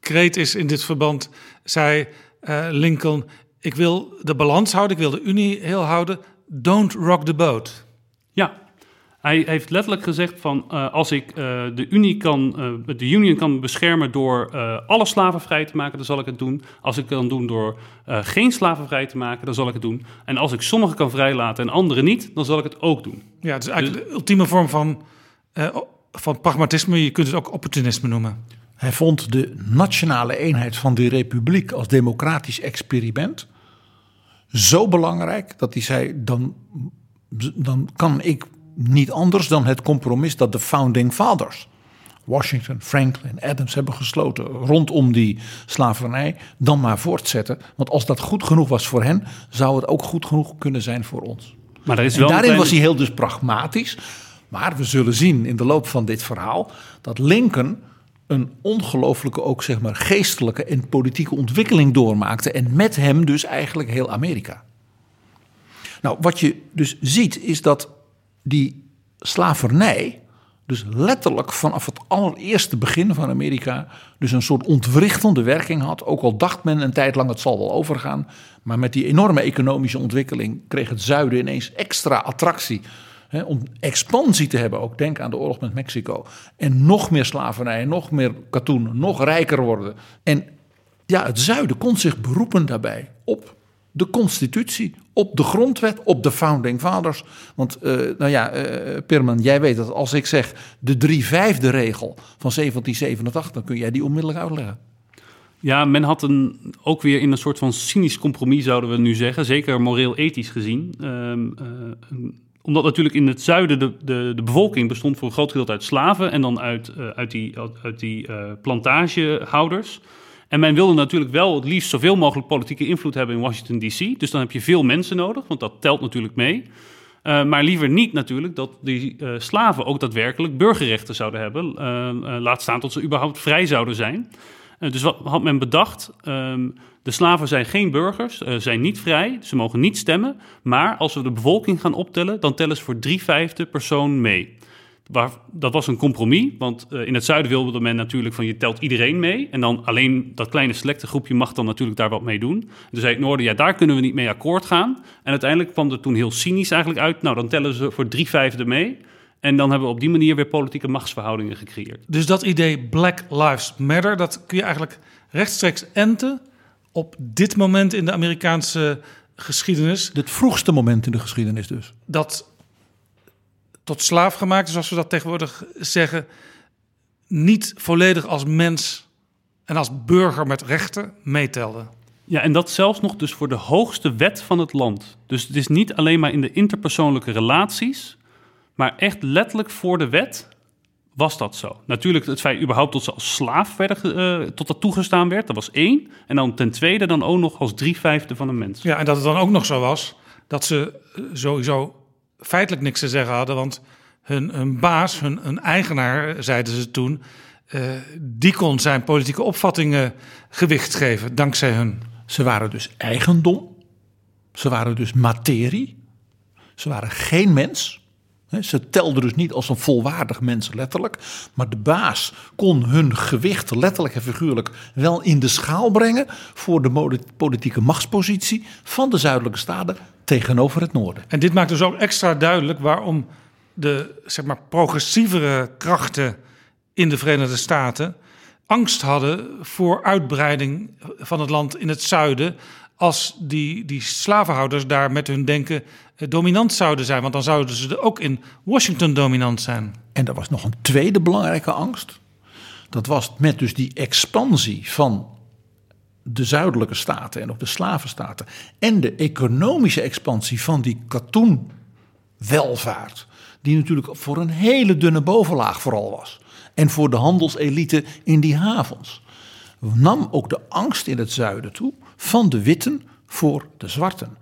kreet is in dit verband, zei eh, Lincoln: Ik wil de balans houden, ik wil de Unie heel houden. Don't rock the boat. Ja, hij heeft letterlijk gezegd van eh, als ik eh, de Unie kan, eh, de Union kan beschermen door eh, alle slaven vrij te maken, dan zal ik het doen. Als ik het kan doen door eh, geen slaven vrij te maken, dan zal ik het doen. En als ik sommigen kan vrijlaten en anderen niet, dan zal ik het ook doen. Ja, het is eigenlijk de ultieme vorm van, eh, van pragmatisme. Je kunt het ook opportunisme noemen. Hij vond de nationale eenheid van de republiek als democratisch experiment zo belangrijk dat hij zei: dan, dan kan ik niet anders dan het compromis dat de founding fathers, Washington, Franklin, Adams hebben gesloten rondom die slavernij, dan maar voortzetten. Want als dat goed genoeg was voor hen, zou het ook goed genoeg kunnen zijn voor ons. Maar er is En wel een daarin was hij heel dus pragmatisch. Maar we zullen zien in de loop van dit verhaal dat Lincoln een ongelooflijke ook zeg maar geestelijke en politieke ontwikkeling doormaakte en met hem dus eigenlijk heel Amerika. Nou, wat je dus ziet is dat die slavernij dus letterlijk vanaf het allereerste begin van Amerika dus een soort ontwrichtende werking had. Ook al dacht men een tijd lang het zal wel overgaan, maar met die enorme economische ontwikkeling kreeg het zuiden ineens extra attractie. Om expansie te hebben, ook denk aan de oorlog met Mexico. En nog meer slavernij, nog meer katoen, nog rijker worden. En ja, het zuiden kon zich beroepen daarbij op de constitutie, op de grondwet, op de founding fathers. Want, eh, nou ja, eh Pirman, jij weet dat als ik zeg de drie vijfde regel van 1787, dan kun jij die onmiddellijk uitleggen. Ja, men had een, ook weer in een soort van cynisch compromis, zouden we nu zeggen. Zeker moreel-ethisch gezien. Ehm, eh, omdat natuurlijk in het zuiden de, de, de bevolking bestond voor een groot gedeelte uit slaven... en dan uit, uit die, uit, die eh, plantagehouders. En men wilde natuurlijk wel het liefst zoveel mogelijk politieke invloed hebben in Washington D.C. Dus dan heb je veel mensen nodig, want dat telt natuurlijk mee. Uh, maar liever niet natuurlijk dat die uh, slaven ook daadwerkelijk burgerrechten zouden hebben. Uh, laat staan tot ze überhaupt vrij zouden zijn. dus wat had men bedacht? Um, de slaven zijn geen burgers, zijn niet vrij, ze mogen niet stemmen. Maar als we de bevolking gaan optellen, dan tellen ze voor drie vijfde persoon mee. Waar, dat was een compromis, want uh, in het zuiden wilde men natuurlijk van je telt iedereen mee. En dan alleen dat kleine selecte groepje mag dan natuurlijk daar wat mee doen. Dus zei het noorden, ja daar kunnen we niet mee akkoord gaan. En uiteindelijk kwam er toen heel cynisch eigenlijk uit, nou dan tellen ze voor drie vijfde mee. En dan hebben we op die manier weer politieke machtsverhoudingen gecreëerd. Dus dat idee Black Lives Matter, dat kun je eigenlijk rechtstreeks enten op dit moment in de Amerikaanse geschiedenis. Het vroegste moment in de geschiedenis dus. Dat tot slaaf gemaakt, zoals we dat tegenwoordig zeggen, niet volledig als mens en als burger met rechten meetelde. Ja, en dat zelfs nog dus voor de hoogste wet van het land. Dus het is niet alleen maar in de interpersoonlijke relaties, maar echt letterlijk voor de wet was dat zo. Natuurlijk het feit überhaupt dat ze als slaaf werden, uh, tot dat toegestaan werd, dat was één. En dan ten tweede dan ook nog als drie vijfde van een mens. Ja, en dat het dan ook nog zo was dat ze sowieso feitelijk niks te zeggen hadden, want hun, baas, hun, eigenaar, zeiden ze toen, uh, die kon zijn politieke opvattingen gewicht geven, dankzij hun. Ze waren dus eigendom, ze waren dus materie, ze waren geen mens. Ze telden dus niet als een volwaardig mens letterlijk, maar de baas kon hun gewicht letterlijk en figuurlijk wel in de schaal brengen voor de politieke machtspositie van de zuidelijke staten tegenover het noorden. En dit maakt dus ook extra duidelijk waarom de zeg maar, progressievere krachten in de Verenigde Staten angst hadden voor uitbreiding van het land in het zuiden. Als die, die slavenhouders daar met hun denken dominant zouden zijn. Want dan zouden ze ook in Washington dominant zijn. En er was nog een tweede belangrijke angst. Dat was met dus die expansie van de zuidelijke staten en ook de slavenstaten. En de economische expansie van die katoenwelvaart. Die natuurlijk voor een hele dunne bovenlaag vooral was. En voor de handelselite in die havens. Nam ook de angst in het zuiden toe van de witten voor de zwarten.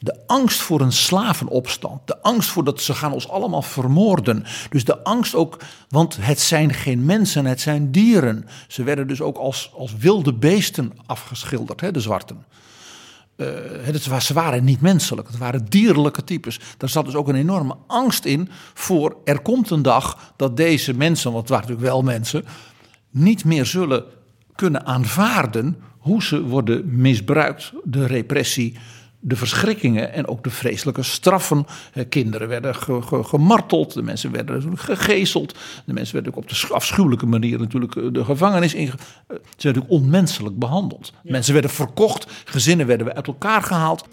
De angst voor een slavenopstand. De angst voor dat ze gaan ons allemaal vermoorden. Dus de angst ook, want het zijn geen mensen, het zijn dieren. Ze werden dus ook als, als wilde beesten afgeschilderd, hè, de zwarten. Uh, het, ze waren niet menselijk, het waren dierlijke types. Daar zat dus ook een enorme angst in voor er komt een dag dat deze mensen, want het waren natuurlijk wel mensen, niet meer zullen kunnen aanvaarden hoe ze worden misbruikt, de repressie, de verschrikkingen en ook de vreselijke straffen. Kinderen werden ge, ge, gemarteld, de mensen werden gegezeld, de mensen werden ook op de afschuwelijke manier natuurlijk de gevangenis in. Ze werden natuurlijk onmenselijk behandeld. Mensen werden verkocht, gezinnen werden uit elkaar gehaald.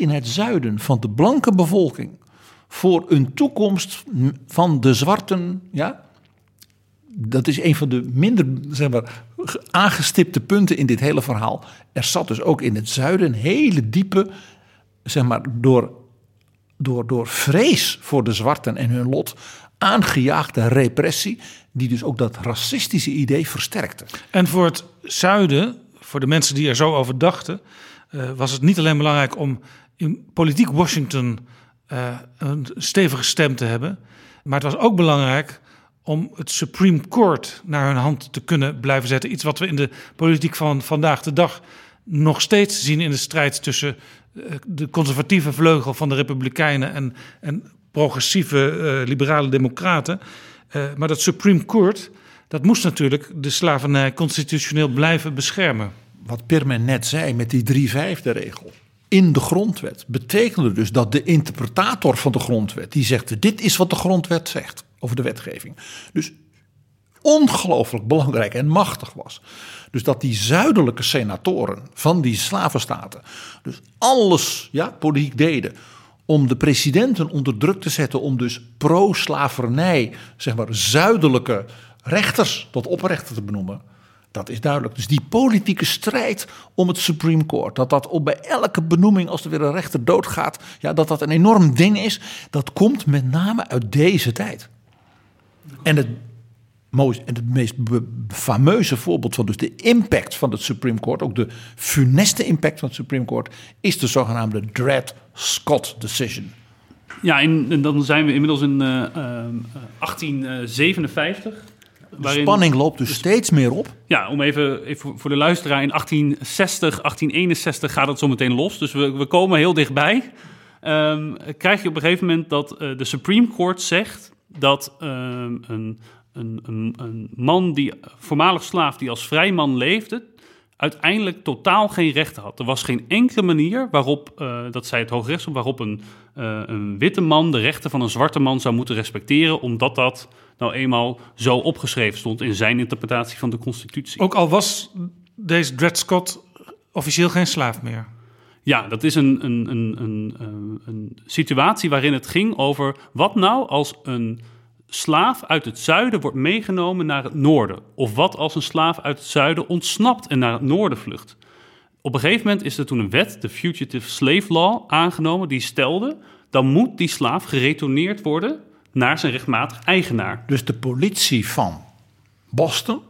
In het zuiden van de blanke bevolking voor een toekomst van de zwarten, ja, dat is een van de minder zeg maar, aangestipte punten in dit hele verhaal. Er zat dus ook in het zuiden een hele diepe, zeg maar, door, door, door vrees voor de zwarten en hun lot aangejaagde repressie, die dus ook dat racistische idee versterkte. En voor het zuiden, voor de mensen die er zo over dachten, uh, was het niet alleen belangrijk om in politiek Washington uh, een stevige stem te hebben, maar het was ook belangrijk om het Supreme Court naar hun hand te kunnen blijven zetten. Iets wat we in de politiek van vandaag de dag nog steeds zien in de strijd tussen uh, de conservatieve vleugel van de Republikeinen en, en progressieve uh, liberale democraten. Maar dat Supreme Court, dat moest natuurlijk de slavernij constitutioneel blijven beschermen. Wat Pirmen net zei met die drie vijfde regel in de grondwet betekende dus dat de interpretator van de grondwet die zegt dit is wat de grondwet zegt over de wetgeving. Dus ongelooflijk belangrijk en machtig was. Dus dat die zuidelijke senatoren van die slavenstaten dus alles ja, politiek deden om de presidenten onder druk te zetten om dus pro-slavernij, zeg maar zuidelijke rechters tot oprechter te benoemen. Dat is duidelijk. Dus die politieke strijd om het Supreme Court, dat dat op bij elke benoeming als er weer een rechter doodgaat, ja, dat dat een enorm ding is, dat komt met name uit deze tijd. En het, en het meest fameuze voorbeeld van dus de impact van het Supreme Court, ook de funeste impact van het Supreme Court, is de zogenaamde Dred Scott Decision. Ja, en dan zijn we inmiddels in uh, uh, 1857. De spanning loopt dus steeds meer op. Ja, om even, even voor de luisteraar. In 1860, 1861 gaat het zo meteen los. Dus we, we komen heel dichtbij. Um, krijg je op een gegeven moment dat uh, de Supreme Court zegt dat um, een, een, een, een, man die voormalig slaaf die als vrijman leefde, uiteindelijk totaal geen rechten had. Er was geen enkele manier waarop, uh, dat zei het Hoogrechtshof, waarop een, uh, een witte man de rechten van een zwarte man zou moeten respecteren, omdat dat nou eenmaal zo opgeschreven stond in zijn interpretatie van de Constitutie. Ook al was deze Dred Scott officieel geen slaaf meer. Ja, dat is een, een, een, een, een situatie waarin het ging over wat nou als een slaaf uit het zuiden wordt meegenomen naar het noorden? Of wat als een slaaf uit het zuiden ontsnapt en naar het noorden vlucht? Op een gegeven moment is er toen een wet, de Fugitive Slave Law, aangenomen die stelde... dan moet die slaaf geretourneerd worden naar zijn rechtmatig eigenaar. Dus de politie van Boston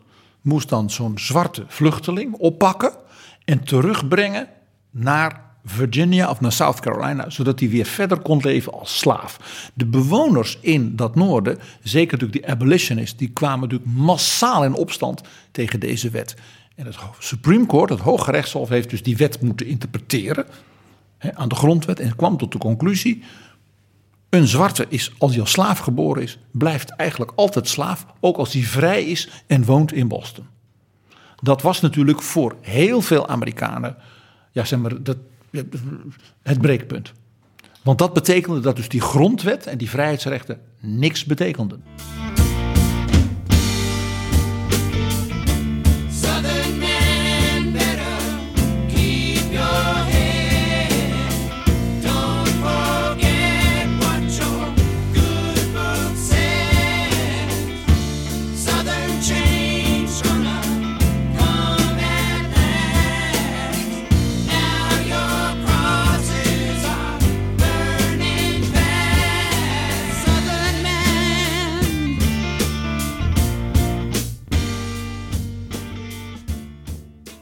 moest dan zo'n zwarte vluchteling oppakken... en terugbrengen naar Virginia of naar South Carolina, zodat hij weer verder kon leven als slaaf. De bewoners in dat noorden, zeker natuurlijk die abolitionists, die kwamen natuurlijk massaal in opstand tegen deze wet. En het Supreme Court, het Hoge Rechtshof, heeft dus die wet moeten interpreteren hè, aan de grondwet en kwam tot de conclusie: een zwarte is, als hij als slaaf geboren is, blijft eigenlijk altijd slaaf, ook als hij vrij is en woont in Boston. Dat was natuurlijk voor heel veel Amerikanen, ja, zeg maar, dat, het breekpunt. Want dat betekende dat dus die grondwet en die vrijheidsrechten niks betekenden.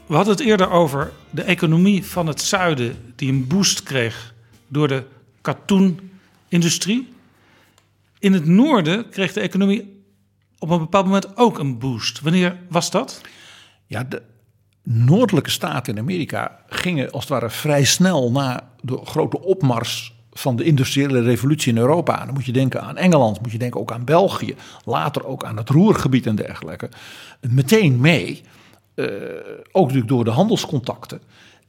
We hadden het eerder over de economie van het zuiden die een boost kreeg door de katoenindustrie. In het noorden kreeg de economie op een bepaald moment ook een boost. Wanneer was dat? Ja, de noordelijke staten in Amerika gingen als het ware vrij snel na de grote opmars van de industriële revolutie in Europa. Dan moet je denken aan Engeland, moet je denken ook aan België, later ook aan het Roergebied en dergelijke. Meteen mee ook natuurlijk door de handelscontacten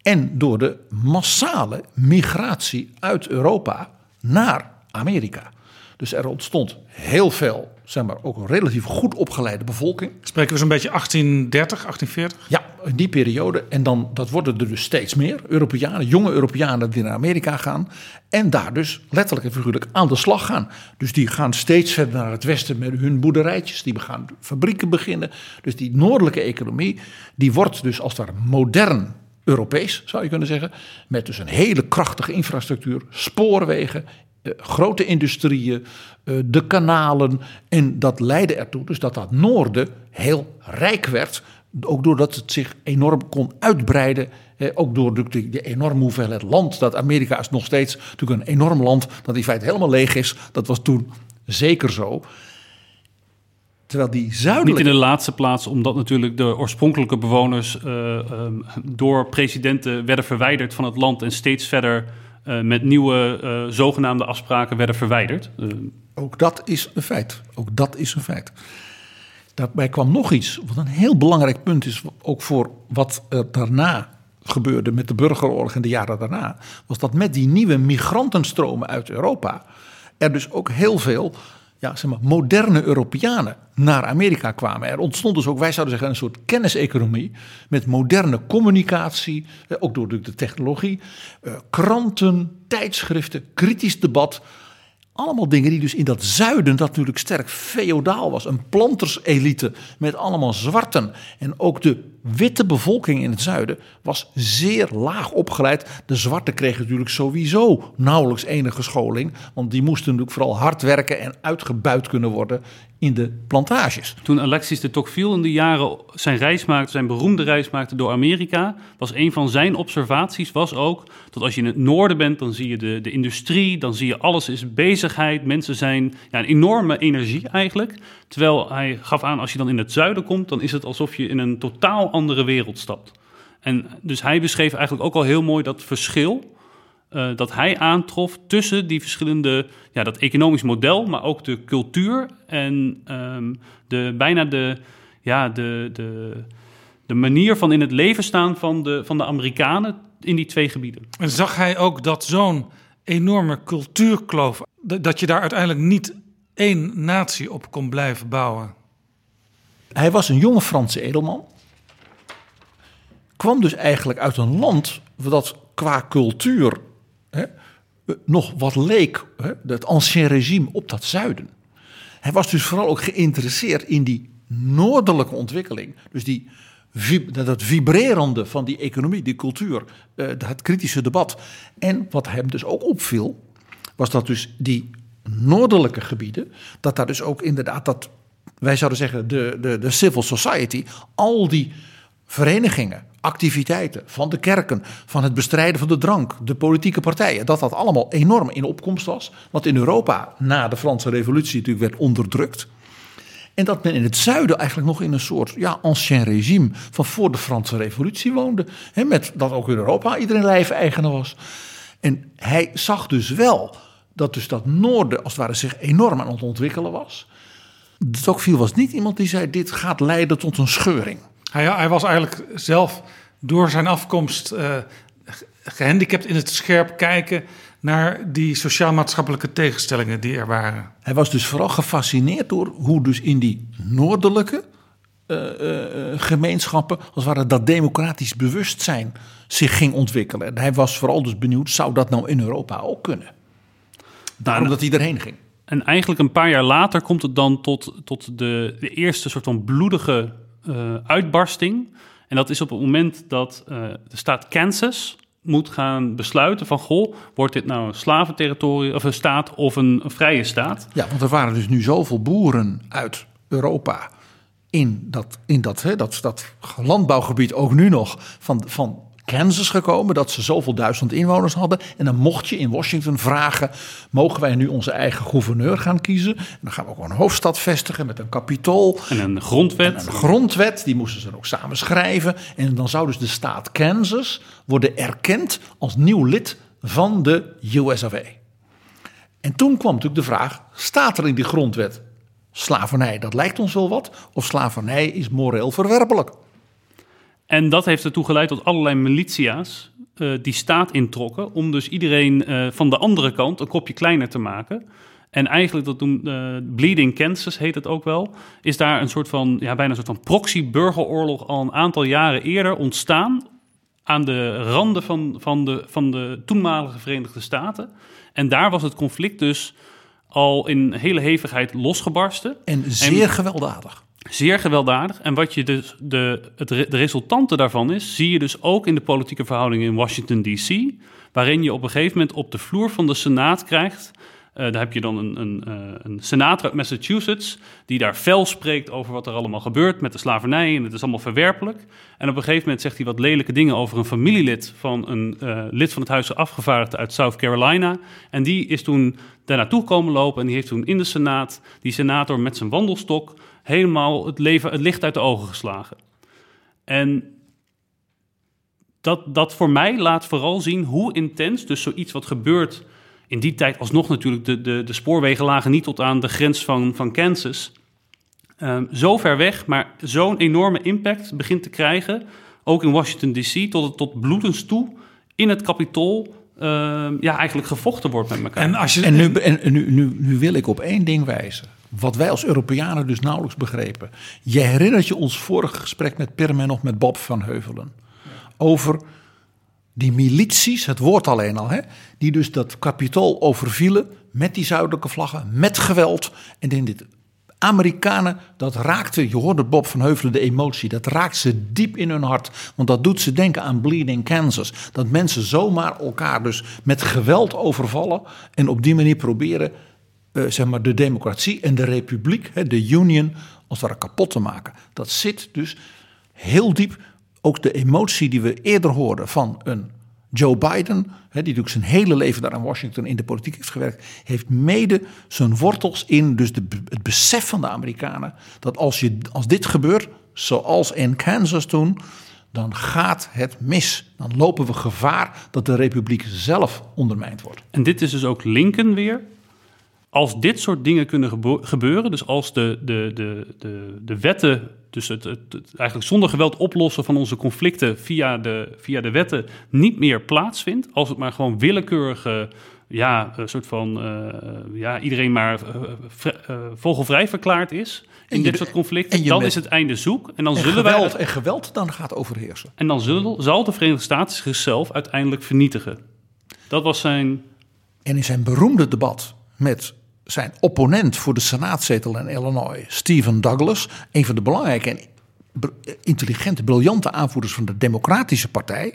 en door de massale migratie uit Europa naar Amerika. Dus er ontstond heel veel, zeg maar, ook een relatief goed opgeleide bevolking. Spreken we zo'n beetje 1830, 1840? Ja, in die periode. En dan, dat worden er dus steeds meer. Europeanen, jonge Europeanen die naar Amerika gaan. En daar dus letterlijk en figuurlijk aan de slag gaan. Dus die gaan steeds verder naar het westen met hun boerderijtjes. Die gaan fabrieken beginnen. Dus die noordelijke economie, die wordt dus als het ware modern Europees, zou je kunnen zeggen. Met dus een hele krachtige infrastructuur, spoorwegen, grote industrieën, eh, de kanalen. En dat leidde ertoe dus dat dat noorden heel rijk werd. Ook doordat het zich enorm kon uitbreiden. Eh, ook door de enorme hoeveelheid land. Dat Amerika is nog steeds natuurlijk een enorm land. Dat in feite helemaal leeg is. Dat was toen zeker zo. Terwijl die zuidelijke... Niet in de laatste plaats, omdat natuurlijk de oorspronkelijke bewoners eh, ehm, door presidenten werden verwijderd van het land en steeds verder eh, met nieuwe eh, zogenaamde afspraken werden verwijderd. Eh, Ook dat is een feit. Ook dat is een feit. Daarbij kwam nog iets, wat een heel belangrijk punt is, ook voor wat er daarna gebeurde met de burgeroorlog en de jaren daarna, was dat met die nieuwe migrantenstromen uit Europa er dus ook heel veel ja, zeg maar, moderne Europeanen naar Amerika kwamen. Er ontstond dus ook, wij zouden zeggen, een soort kenniseconomie met moderne communicatie, eh, ook door de technologie, eh, kranten, tijdschriften, kritisch debat. Allemaal dingen die dus in dat zuiden, dat natuurlijk sterk feodaal was. Een planterselite met allemaal zwarten. En ook de witte bevolking in het zuiden was zeer laag opgeleid. De zwarten kregen natuurlijk sowieso nauwelijks enige scholing. Want die moesten natuurlijk vooral hard werken en uitgebuit kunnen worden in de plantages. Toen Alexis de Tocqueville in de jaren zijn reis maakte, zijn beroemde reis maakte door Amerika, was een van zijn observaties was ook dat als je in het noorden bent, dan zie je de, de industrie, dan zie je alles is bezigheid, mensen zijn ja, een enorme energie eigenlijk. Terwijl hij gaf aan, als je dan in het zuiden komt, dan is het alsof je in een totaal andere wereld stapt. En dus hij beschreef eigenlijk ook al heel mooi dat verschil eh, dat hij aantrof tussen die verschillende, ja, dat economisch model, maar ook de cultuur en ehm, de, bijna de, ja, de, de, de manier van in het leven staan van de, van de Amerikanen in die twee gebieden. En zag hij ook dat zo'n enorme cultuurkloof, dat dat je daar uiteindelijk niet één natie op kon blijven bouwen? Hij was een jonge Franse edelman. Kwam dus eigenlijk uit een land dat qua cultuur nog wat leek, het ancien regime, op dat zuiden. Hij was dus vooral ook geïnteresseerd in die noordelijke ontwikkeling. Dus die, dat vibrerende van die economie, die cultuur, eh, het kritische debat. En wat hem dus ook opviel, was dat dus die noordelijke gebieden, dat daar dus ook inderdaad dat, wij zouden zeggen, de, de, de civil society, al die verenigingen, activiteiten van de kerken, van het bestrijden van de drank, de politieke partijen, dat dat allemaal enorm in opkomst was. Wat in Europa na de Franse Revolutie natuurlijk werd onderdrukt. En dat men in het zuiden eigenlijk nog in een soort ja, ancien regime van voor de Franse Revolutie woonde. Hè, met dat ook in Europa iedereen lijfeigene was. En hij zag dus wel dat dus dat noorden als het ware zich enorm aan het ontwikkelen was. Tocqueville was niet iemand die zei dit gaat leiden tot een scheuring. Hij, hij was eigenlijk zelf door zijn afkomst eh, ge- gehandicapt in het scherp kijken naar die sociaal-maatschappelijke tegenstellingen die er waren. Hij was dus vooral gefascineerd door hoe dus in die noordelijke eh, eh, gemeenschappen, als het ware dat democratisch bewustzijn zich ging ontwikkelen. En hij was vooral dus benieuwd, zou dat nou in Europa ook kunnen? Daarom dat hij erheen ging. En eigenlijk een paar jaar later komt het dan tot, tot de, de eerste soort van bloedige uitbarsting. En dat is op het moment dat eh, de staat Kansas moet gaan besluiten van... goh, wordt dit nou een slaventerritorium of een staat of een, een vrije staat? Ja, want er waren dus nu zoveel boeren uit Europa in dat, in dat, hè, dat, dat landbouwgebied ook nu nog van, van Kansas gekomen, dat ze zoveel duizend inwoners hadden. En dan mocht je in Washington vragen, mogen wij nu onze eigen gouverneur gaan kiezen? En dan gaan we ook een hoofdstad vestigen met een kapitool. En een grondwet. En een grondwet, die moesten ze dan ook samen schrijven. En dan zou dus de staat Kansas worden erkend als nieuw lid van de US of A. En toen kwam natuurlijk de vraag, staat er in die grondwet slavernij, dat lijkt ons wel wat, of slavernij is moreel verwerpelijk? En dat heeft ertoe geleid tot allerlei militia's eh, die staat introkken... om dus iedereen eh, van de andere kant een kopje kleiner te maken. En eigenlijk, dat toen eh, Bleeding Kansas heet het ook wel, is daar een soort van, ja, bijna een soort van proxy-burgeroorlog al een aantal jaren eerder ontstaan aan de randen van, van, de, van de toenmalige Verenigde Staten. En daar was het conflict dus al in hele hevigheid losgebarsten. En zeer gewelddadig. Zeer gewelddadig. En wat je dus de, het, de resultante daarvan is, zie je dus ook in de politieke verhoudingen in Washington D.C., waarin je op een gegeven moment op de vloer van de Senaat krijgt. Eh, daar heb je dan een, een, eh, een senator uit Massachusetts die daar fel spreekt over wat er allemaal gebeurt met de slavernij en het is allemaal verwerpelijk. En op een gegeven moment zegt hij wat lelijke dingen over een familielid van een eh, lid van het Huis van Afgevaardigden uit South Carolina. En die is toen daar naartoe komen lopen en die heeft toen in de Senaat, die senator met zijn wandelstok, helemaal het, leven, het licht uit de ogen geslagen. En dat, dat voor mij laat vooral zien hoe intens dus zoiets wat gebeurt... In die tijd alsnog natuurlijk, de, de, de spoorwegen lagen niet tot aan de grens van, van Kansas. Ehm, zo ver weg, maar zo'n enorme impact begint te krijgen... ook in Washington D.C., tot, het- tot bloedens toe in het kapitool... ehm, ja, eigenlijk gevochten wordt met elkaar. En, als je, en, nu, en nu, nu, nu wil ik op één ding wijzen. Wat wij als Europeanen dus nauwelijks begrepen. Je herinnert je ons vorige gesprek met Pirm en nog met Bob van Heuvelen. Over die milities, het woord alleen al, hè, die dus dat kapitool overvielen met die zuidelijke vlaggen, met geweld. En in dit Amerikanen, dat raakte, je hoorde Bob van Heuvelen de emotie, dat raakt ze diep in hun hart. Want dat doet ze denken aan Bleeding Kansas. Dat mensen zomaar elkaar dus met geweld overvallen en op die manier proberen eh, zeg maar de democratie en de republiek, hè, de union, als het ware kapot te maken. Dat zit dus heel diep. Ook de emotie die we eerder hoorden van een Joe Biden, die natuurlijk zijn hele leven daar in Washington in de politiek heeft gewerkt, heeft mede zijn wortels in dus de, het besef van de Amerikanen dat als, je, als dit gebeurt, zoals in Kansas toen, dan gaat het mis. Dan lopen we gevaar dat de republiek zelf ondermijnd wordt. En dit is dus ook Lincoln weer. Als dit soort dingen kunnen gebeuren, dus als de, de, de, de, de wetten, dus het, het, het eigenlijk zonder geweld oplossen van onze conflicten via de, via de wetten niet meer plaatsvindt, als het maar gewoon willekeurige, ja, een soort van, eh, ja, iedereen maar eh, vogelvrij verklaard is in je- dit soort conflicten, dan met- is het einde zoek. En dan En zullen geweld, wij en geweld dan gaat overheersen. en dan zullen, zal de Verenigde Staten zichzelf uiteindelijk vernietigen. Dat was zijn En in zijn beroemde debat met zijn opponent voor de senaatzetel in Illinois, Stephen Douglas, een van de belangrijke en intelligente, briljante aanvoerders van de Democratische Partij,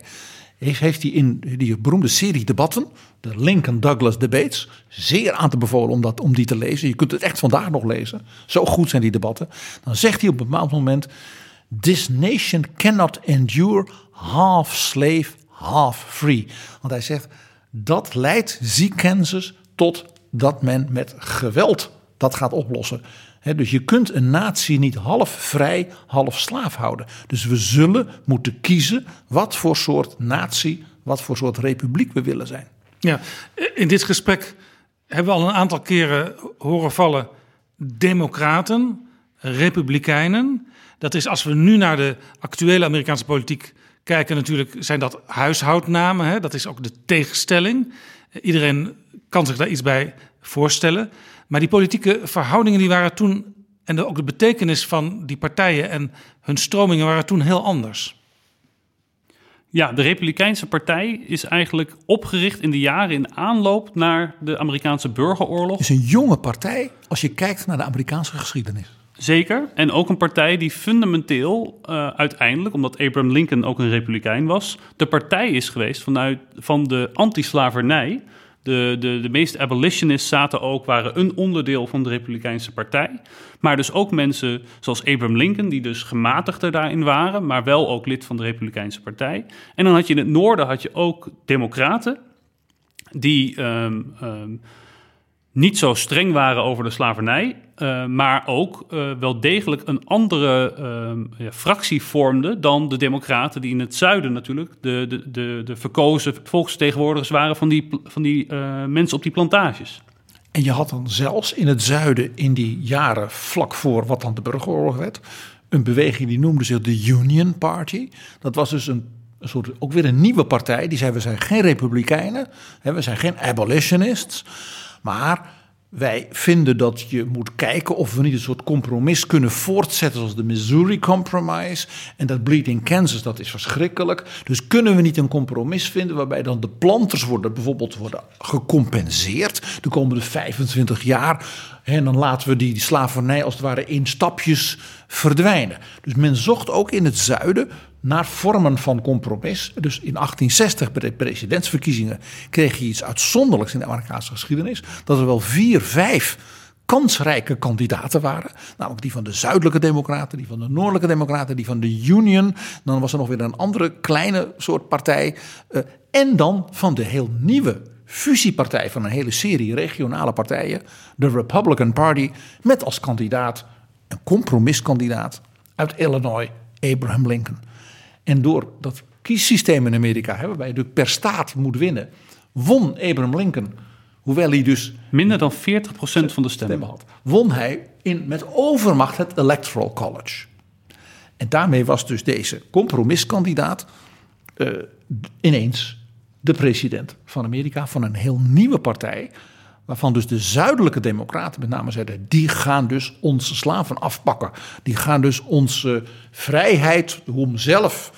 heeft, hij in die beroemde serie debatten, de Lincoln-Douglas debates, zeer aan te bevolen om, dat, om die te lezen. Je kunt het echt vandaag nog lezen. Zo goed zijn die debatten. Dan zegt hij op een bepaald moment: This nation cannot endure half slave, half free. Want hij zegt dat leidt, zie tot dat men met geweld dat gaat oplossen. Dus je kunt een natie niet half vrij, half slaaf houden. Dus we zullen moeten kiezen wat voor soort natie, wat voor soort republiek we willen zijn. Ja, in dit gesprek hebben we al een aantal keren horen vallen democraten, republikeinen. Dat is als we nu naar de actuele Amerikaanse politiek kijken, natuurlijk zijn dat huishoudnamen. Dat is ook de tegenstelling. Iedereen kan zich daar iets bij voorstellen. Maar die politieke verhoudingen die waren toen, en de, ook de betekenis van die partijen en hun stromingen waren toen heel anders. Ja, de Republikeinse Partij is eigenlijk opgericht in de jaren in aanloop naar de Amerikaanse burgeroorlog. Het is een jonge partij als je kijkt naar de Amerikaanse geschiedenis. Zeker. En ook een partij die fundamenteel eh, uiteindelijk, omdat Abraham Lincoln ook een republikein was, de partij is geweest vanuit van de anti-slavernij. De, de, de meeste abolitionists zaten ook, waren een onderdeel van de Republikeinse Partij. Maar dus ook mensen zoals Abraham Lincoln, die dus gematigder daarin waren, maar wel ook lid van de Republikeinse Partij. En dan had je in het noorden had je ook democraten, die ehm, ehm, niet zo streng waren over de slavernij, eh, maar ook eh, wel degelijk een andere ehm, fractie vormden dan de democraten die in het zuiden natuurlijk de, de, de, de verkozen volksvertegenwoordigers waren van die, van die eh, mensen op die plantages. En je had dan zelfs in het zuiden in die jaren vlak voor wat dan de burgeroorlog werd, een beweging die noemde zich de Union Party. Dat was dus een, een soort, ook weer een nieuwe partij. Die zei we zijn geen republikeinen, hè, we zijn geen abolitionists, maar wij vinden dat je moet kijken of we niet een soort compromis kunnen voortzetten zoals de Missouri Compromise. En dat Bleeding Kansas, dat is verschrikkelijk. Dus kunnen we niet een compromis vinden waarbij dan de planters worden bijvoorbeeld worden gecompenseerd de komende 25 jaar. En dan laten we die, slavernij als het ware in stapjes verdwijnen. Dus men zocht ook in het zuiden naar vormen van compromis. Dus in 1860 bij de presidentsverkiezingen kreeg je iets uitzonderlijks in de Amerikaanse geschiedenis. Dat er wel vier, vijf kansrijke kandidaten waren. Namelijk die van de zuidelijke democraten, die van de noordelijke democraten, die van de Union. Dan was er nog weer een andere kleine soort partij. Uh, en dan van de heel nieuwe fusiepartij van een hele serie regionale partijen. De Republican Party. Met als kandidaat een compromiskandidaat uit Illinois, Abraham Lincoln. En door dat kiessysteem in Amerika, hè, waarbij je per staat moet winnen, won Abraham Lincoln, hoewel hij dus minder dan 40% van de stemmen had, won hij in, met overmacht het Electoral College. En daarmee was dus deze compromiskandidaat uh, ineens de president van Amerika van een heel nieuwe partij. Waarvan dus de zuidelijke democraten met name zeiden: die gaan dus onze slaven afpakken. Die gaan dus onze vrijheid om zelf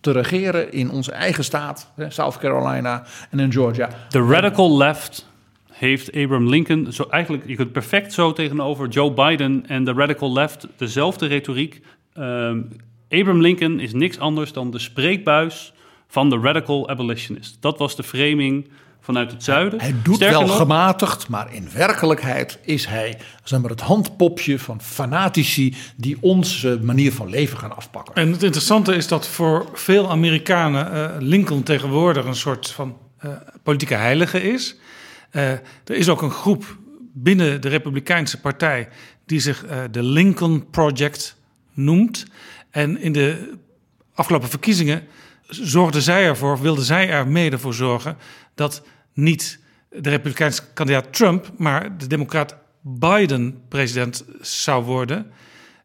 te regeren in onze eigen staat, South Carolina en in Georgia. De radical left heeft Abraham Lincoln, zo eigenlijk, je kunt perfect zo tegenover Joe Biden en de radical left dezelfde retoriek. Um, Abraham Lincoln is niks anders dan de spreekbuis van de radical abolitionist. Dat was de framing vanuit het zuiden. Hij doet wel gematigd, maar in werkelijkheid is hij zeg maar, het handpopje van fanatici die onze manier van leven gaan afpakken. En het interessante is dat voor veel Amerikanen uh, Lincoln tegenwoordig een soort van uh, politieke heilige is. Uh, er is ook een groep binnen de Republikeinse Partij die zich de Lincoln Project noemt. En in de afgelopen verkiezingen zorgde zij ervoor, wilde zij er mede voor zorgen dat niet de Republikeinse kandidaat Trump, maar de Democraat Biden president zou worden.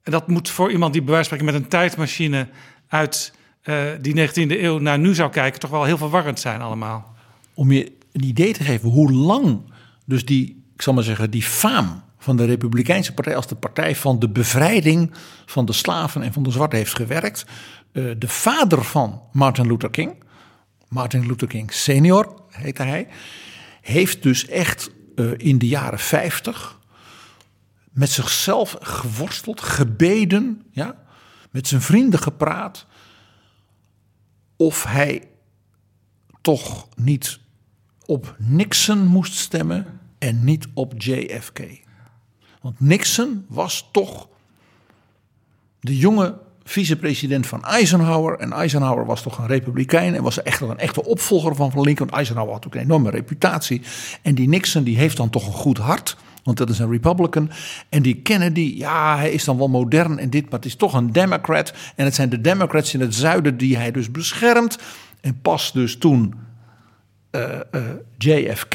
En dat moet voor iemand die bij met een tijdmachine uit uh, die 19e eeuw naar nu zou kijken, toch wel heel verwarrend zijn allemaal. Om je een idee te geven hoe lang dus die, ik zal maar zeggen, die faam van de Republikeinse Partij als de partij van de bevrijding van de slaven en van de zwarte heeft gewerkt. Uh, de vader van Martin Luther King, Martin Luther King senior heette hij, heeft dus echt uh, in de jaren 50 met zichzelf geworsteld, gebeden, ja, met zijn vrienden gepraat of hij toch niet op Nixon moest stemmen en niet op JFK. Want Nixon was toch de jonge vicepresident van Eisenhower. En Eisenhower was toch een republikein en was echt een echte opvolger van, van Lincoln. Eisenhower had ook een enorme reputatie. En die Nixon die heeft dan toch een goed hart. Want dat is een Republican. En die Kennedy, ja, hij is dan wel modern en dit, maar het is toch een Democrat. En het zijn de Democrats in het zuiden die hij dus beschermt. En pas dus toen uh, uh, JFK,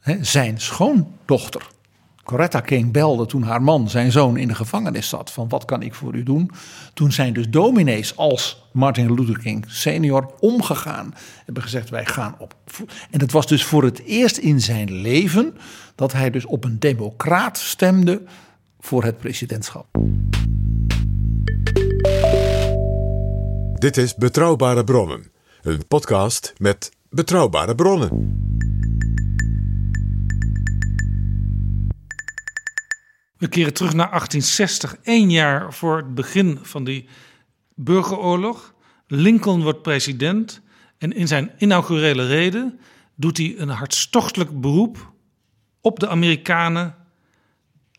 hè, zijn schoondochter, Coretta King belde toen haar man, zijn zoon, in de gevangenis zat. Van wat kan ik voor u doen? Toen zijn dus dominees als Martin Luther King senior omgegaan. Hebben gezegd wij gaan op. En dat was dus voor het eerst in zijn leven dat hij dus op een democraat stemde voor het presidentschap. Dit is Betrouwbare Bronnen. Een podcast met betrouwbare bronnen. We keren terug naar 1860, één jaar voor het begin van die burgeroorlog. Lincoln wordt president en in zijn inaugurele reden doet hij een hartstochtelijk beroep op de Amerikanen,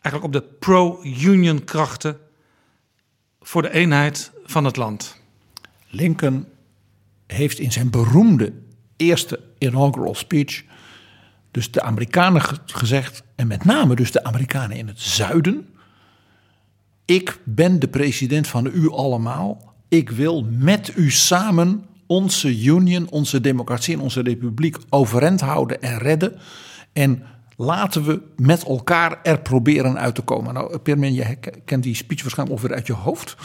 eigenlijk op de pro-union krachten voor de eenheid van het land. Lincoln heeft in zijn beroemde eerste inaugural speech dus de Amerikanen gezegd, en met name dus de Amerikanen in het zuiden. Ik ben de president van u allemaal. Ik wil met u samen onze union, onze democratie en onze republiek overeind houden en redden. En laten we met elkaar er proberen uit te komen. Nou, Permin, je kent die speech waarschijnlijk ongeveer uit je hoofd.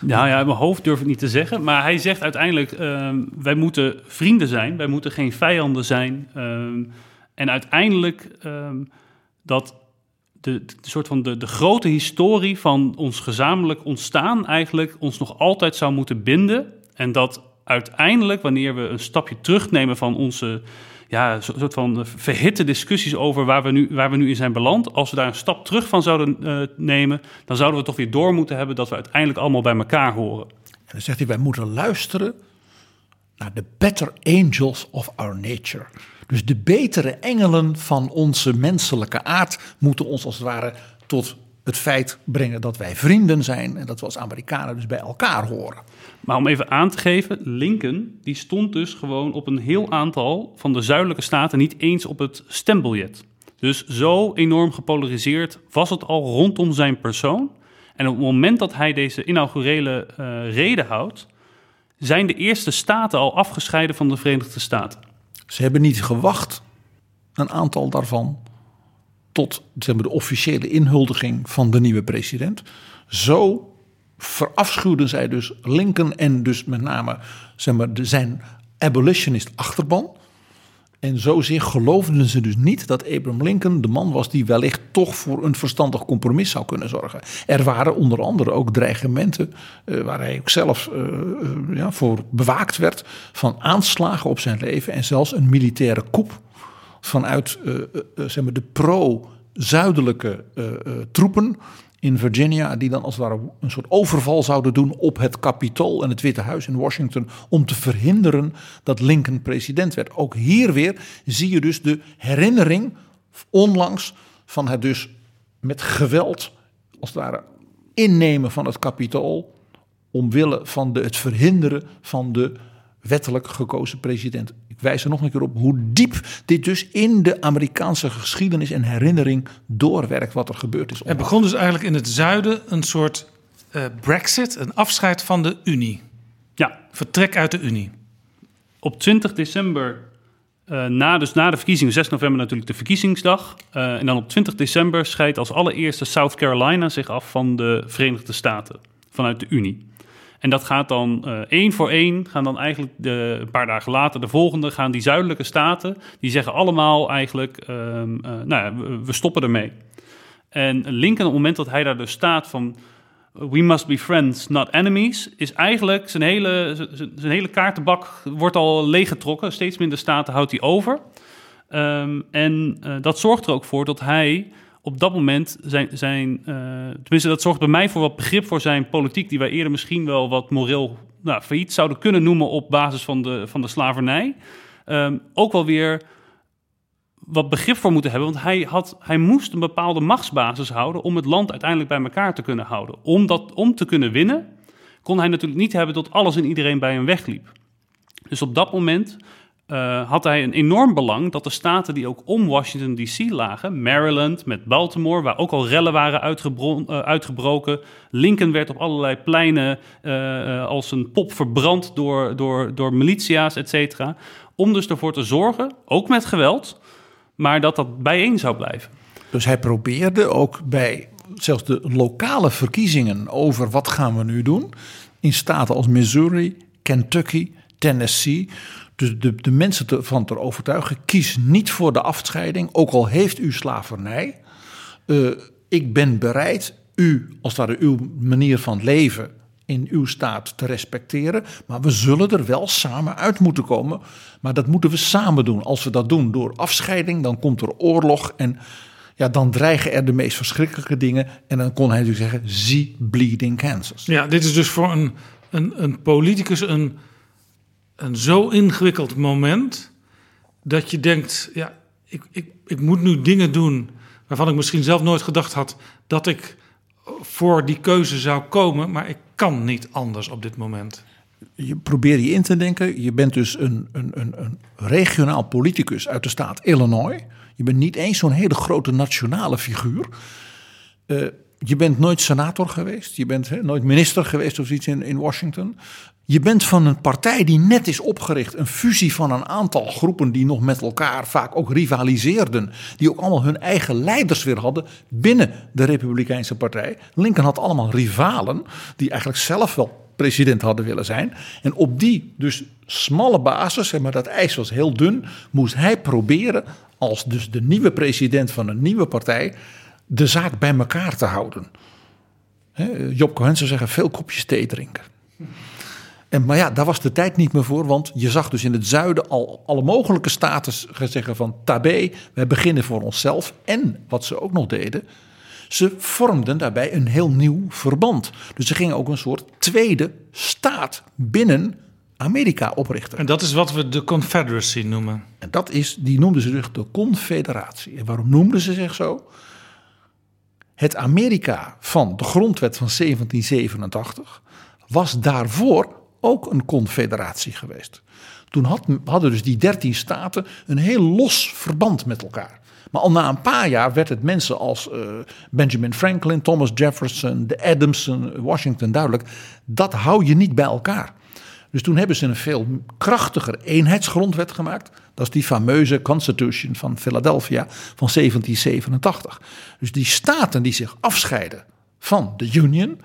Nou ja, mijn hoofd durf ik niet te zeggen. Maar hij zegt uiteindelijk, uh, wij moeten vrienden zijn. Wij moeten geen vijanden zijn. Uh, en uiteindelijk um, dat de, de soort van de, de grote historie van ons gezamenlijk ontstaan eigenlijk ons nog altijd zou moeten binden. En dat uiteindelijk, wanneer we een stapje terugnemen van onze ja, soort van verhitte discussies over waar we, nu, waar we nu in zijn beland. Als we daar een stap terug van zouden eh, nemen, dan zouden we toch weer door moeten hebben dat we uiteindelijk allemaal bij elkaar horen. En dan zegt hij, wij moeten luisteren naar de better angels of our nature. Dus de betere engelen van onze menselijke aard moeten ons als het ware tot het feit brengen dat wij vrienden zijn en dat we als Amerikanen dus bij elkaar horen. Maar om even aan te geven, Lincoln die stond dus gewoon op een heel aantal van de zuidelijke staten niet eens op het stembiljet. Dus zo enorm gepolariseerd was het al rondom zijn persoon. En op het moment dat hij deze inaugurele eh reden houdt, zijn de eerste staten al afgescheiden van de Verenigde Staten. Ze hebben niet gewacht, een aantal daarvan, tot zeg maar, de officiële inhuldiging van de nieuwe president. Zo verafschuwden zij dus Lincoln en dus met name zeg maar, zijn abolitionist achterban. En zozeer geloofden ze dus niet dat Abraham Lincoln de man was die wellicht toch voor een verstandig compromis zou kunnen zorgen. Er waren onder andere ook dreigementen eh, waar hij ook zelf eh, eh, ja, voor bewaakt werd van aanslagen op zijn leven en zelfs een militaire coup vanuit zeg maar de pro-zuidelijke troepen in Virginia, die dan als het ware een soort overval zouden doen op het Capitool en het Witte Huis in Washington om te verhinderen dat Lincoln president werd. Ook hier weer zie je dus de herinnering onlangs van het dus met geweld als het ware innemen van het Capitool omwille van de, het verhinderen van de wettelijk gekozen president. Ik wijs er nog een keer op hoe diep dit dus in de Amerikaanse geschiedenis en herinnering doorwerkt wat er gebeurd is. Er begon dus eigenlijk in het zuiden een soort eh, brexit, een afscheid van de Unie. Ja. Vertrek uit de Unie. Op 20 december, eh, na, dus na de verkiezingen, 6 november natuurlijk de verkiezingsdag. eh, en dan op 20 december scheidt als allereerste South Carolina zich af van de Verenigde Staten, vanuit de Unie. En dat gaat dan eh, één voor één, gaan dan eigenlijk de, een paar dagen later, de volgende, gaan die zuidelijke staten, die zeggen allemaal eigenlijk, ehm, eh, nou ja, we, stoppen ermee. En Lincoln, op het moment dat hij daar dus staat van, we must be friends, not enemies, is eigenlijk zijn hele, zijn hele kaartenbak wordt al leeggetrokken. Steeds minder staten houdt hij over. Ehm, en eh, dat zorgt er ook voor dat hij op dat moment zijn, zijn eh, tenminste dat zorgt bij mij voor wat begrip voor zijn politiek, die wij eerder misschien wel wat moreel nou, failliet zouden kunnen noemen op basis van de, van de slavernij. Ehm, ook wel weer wat begrip voor moeten hebben. Want hij, had, hij moest een bepaalde machtsbasis houden om het land uiteindelijk bij elkaar te kunnen houden. Om, dat, om te kunnen winnen, kon hij natuurlijk niet hebben dat alles en iedereen bij hem wegliep. Dus op dat moment eh, had hij een enorm belang dat de staten die ook om Washington DC lagen, Maryland met Baltimore, waar ook al rellen waren eh, uitgebroken. Lincoln werd op allerlei pleinen eh, als een pop verbrand door, door, door militia's, et cetera. Om dus ervoor te zorgen, ook met geweld, maar dat dat bijeen zou blijven. Dus hij probeerde ook bij zelfs de lokale verkiezingen over wat gaan we nu doen. In staten als Missouri, Kentucky, Tennessee. Dus de, de mensen van te overtuigen, kies niet voor de afscheiding, ook al heeft u slavernij. Eh, ik ben bereid u, als het ware uw manier van leven in uw staat te respecteren. Maar we zullen er wel samen uit moeten komen. Maar dat moeten we samen doen. Als we dat doen door afscheiding, dan komt er oorlog en ja, dan dreigen er de meest verschrikkelijke dingen. En dan kon hij natuurlijk zeggen, zie bleeding Kansas. Ja, dit is dus voor een, een, een politicus een, een zo ingewikkeld moment dat je denkt, ja, ik, ik, ik moet nu dingen doen waarvan ik misschien zelf nooit gedacht had dat ik voor die keuze zou komen, maar ik kan niet anders op dit moment. Je probeert je in te denken, je bent dus een, een, een, een regionaal politicus uit de staat Illinois. Je bent niet eens zo'n hele grote nationale figuur. Uh, je bent nooit senator geweest. Je bent nooit minister geweest of iets in, in Washington. Je bent van een partij die net is opgericht. Een fusie van een aantal groepen die nog met elkaar vaak ook rivaliseerden. Die ook allemaal hun eigen leiders weer hadden binnen de Republikeinse partij. Lincoln had allemaal rivalen die eigenlijk zelf wel president hadden willen zijn. En op die dus smalle basis, maar dat ijs was heel dun, moest hij proberen als dus de nieuwe president van een nieuwe partij de zaak bij elkaar te houden. Job Cohen zou zeggen, veel kopjes thee drinken. En, maar ja, daar was de tijd niet meer voor, want je zag dus in het zuiden al alle mogelijke staten zeggen van tabé, wij beginnen voor onszelf. En wat ze ook nog deden, ze vormden daarbij een heel nieuw verband. Dus ze gingen ook een soort tweede staat binnen Amerika oprichten. En dat is wat we de Confederacy noemen. En dat is, die noemden ze zich de Confederatie. En waarom noemden ze zich zo? Het Amerika van de grondwet van 1787 was daarvoor ook een confederatie geweest. Toen had, hadden dus die dertien staten een heel los verband met elkaar. Maar al na een paar jaar werd het mensen als eh, Benjamin Franklin, Thomas Jefferson, de Adamson, Washington duidelijk. Dat hou je niet bij elkaar. Dus toen hebben ze een veel krachtiger eenheidsgrondwet gemaakt. Dat is die fameuze Constitution van Philadelphia van 1787. Dus die staten die zich afscheiden van de Union,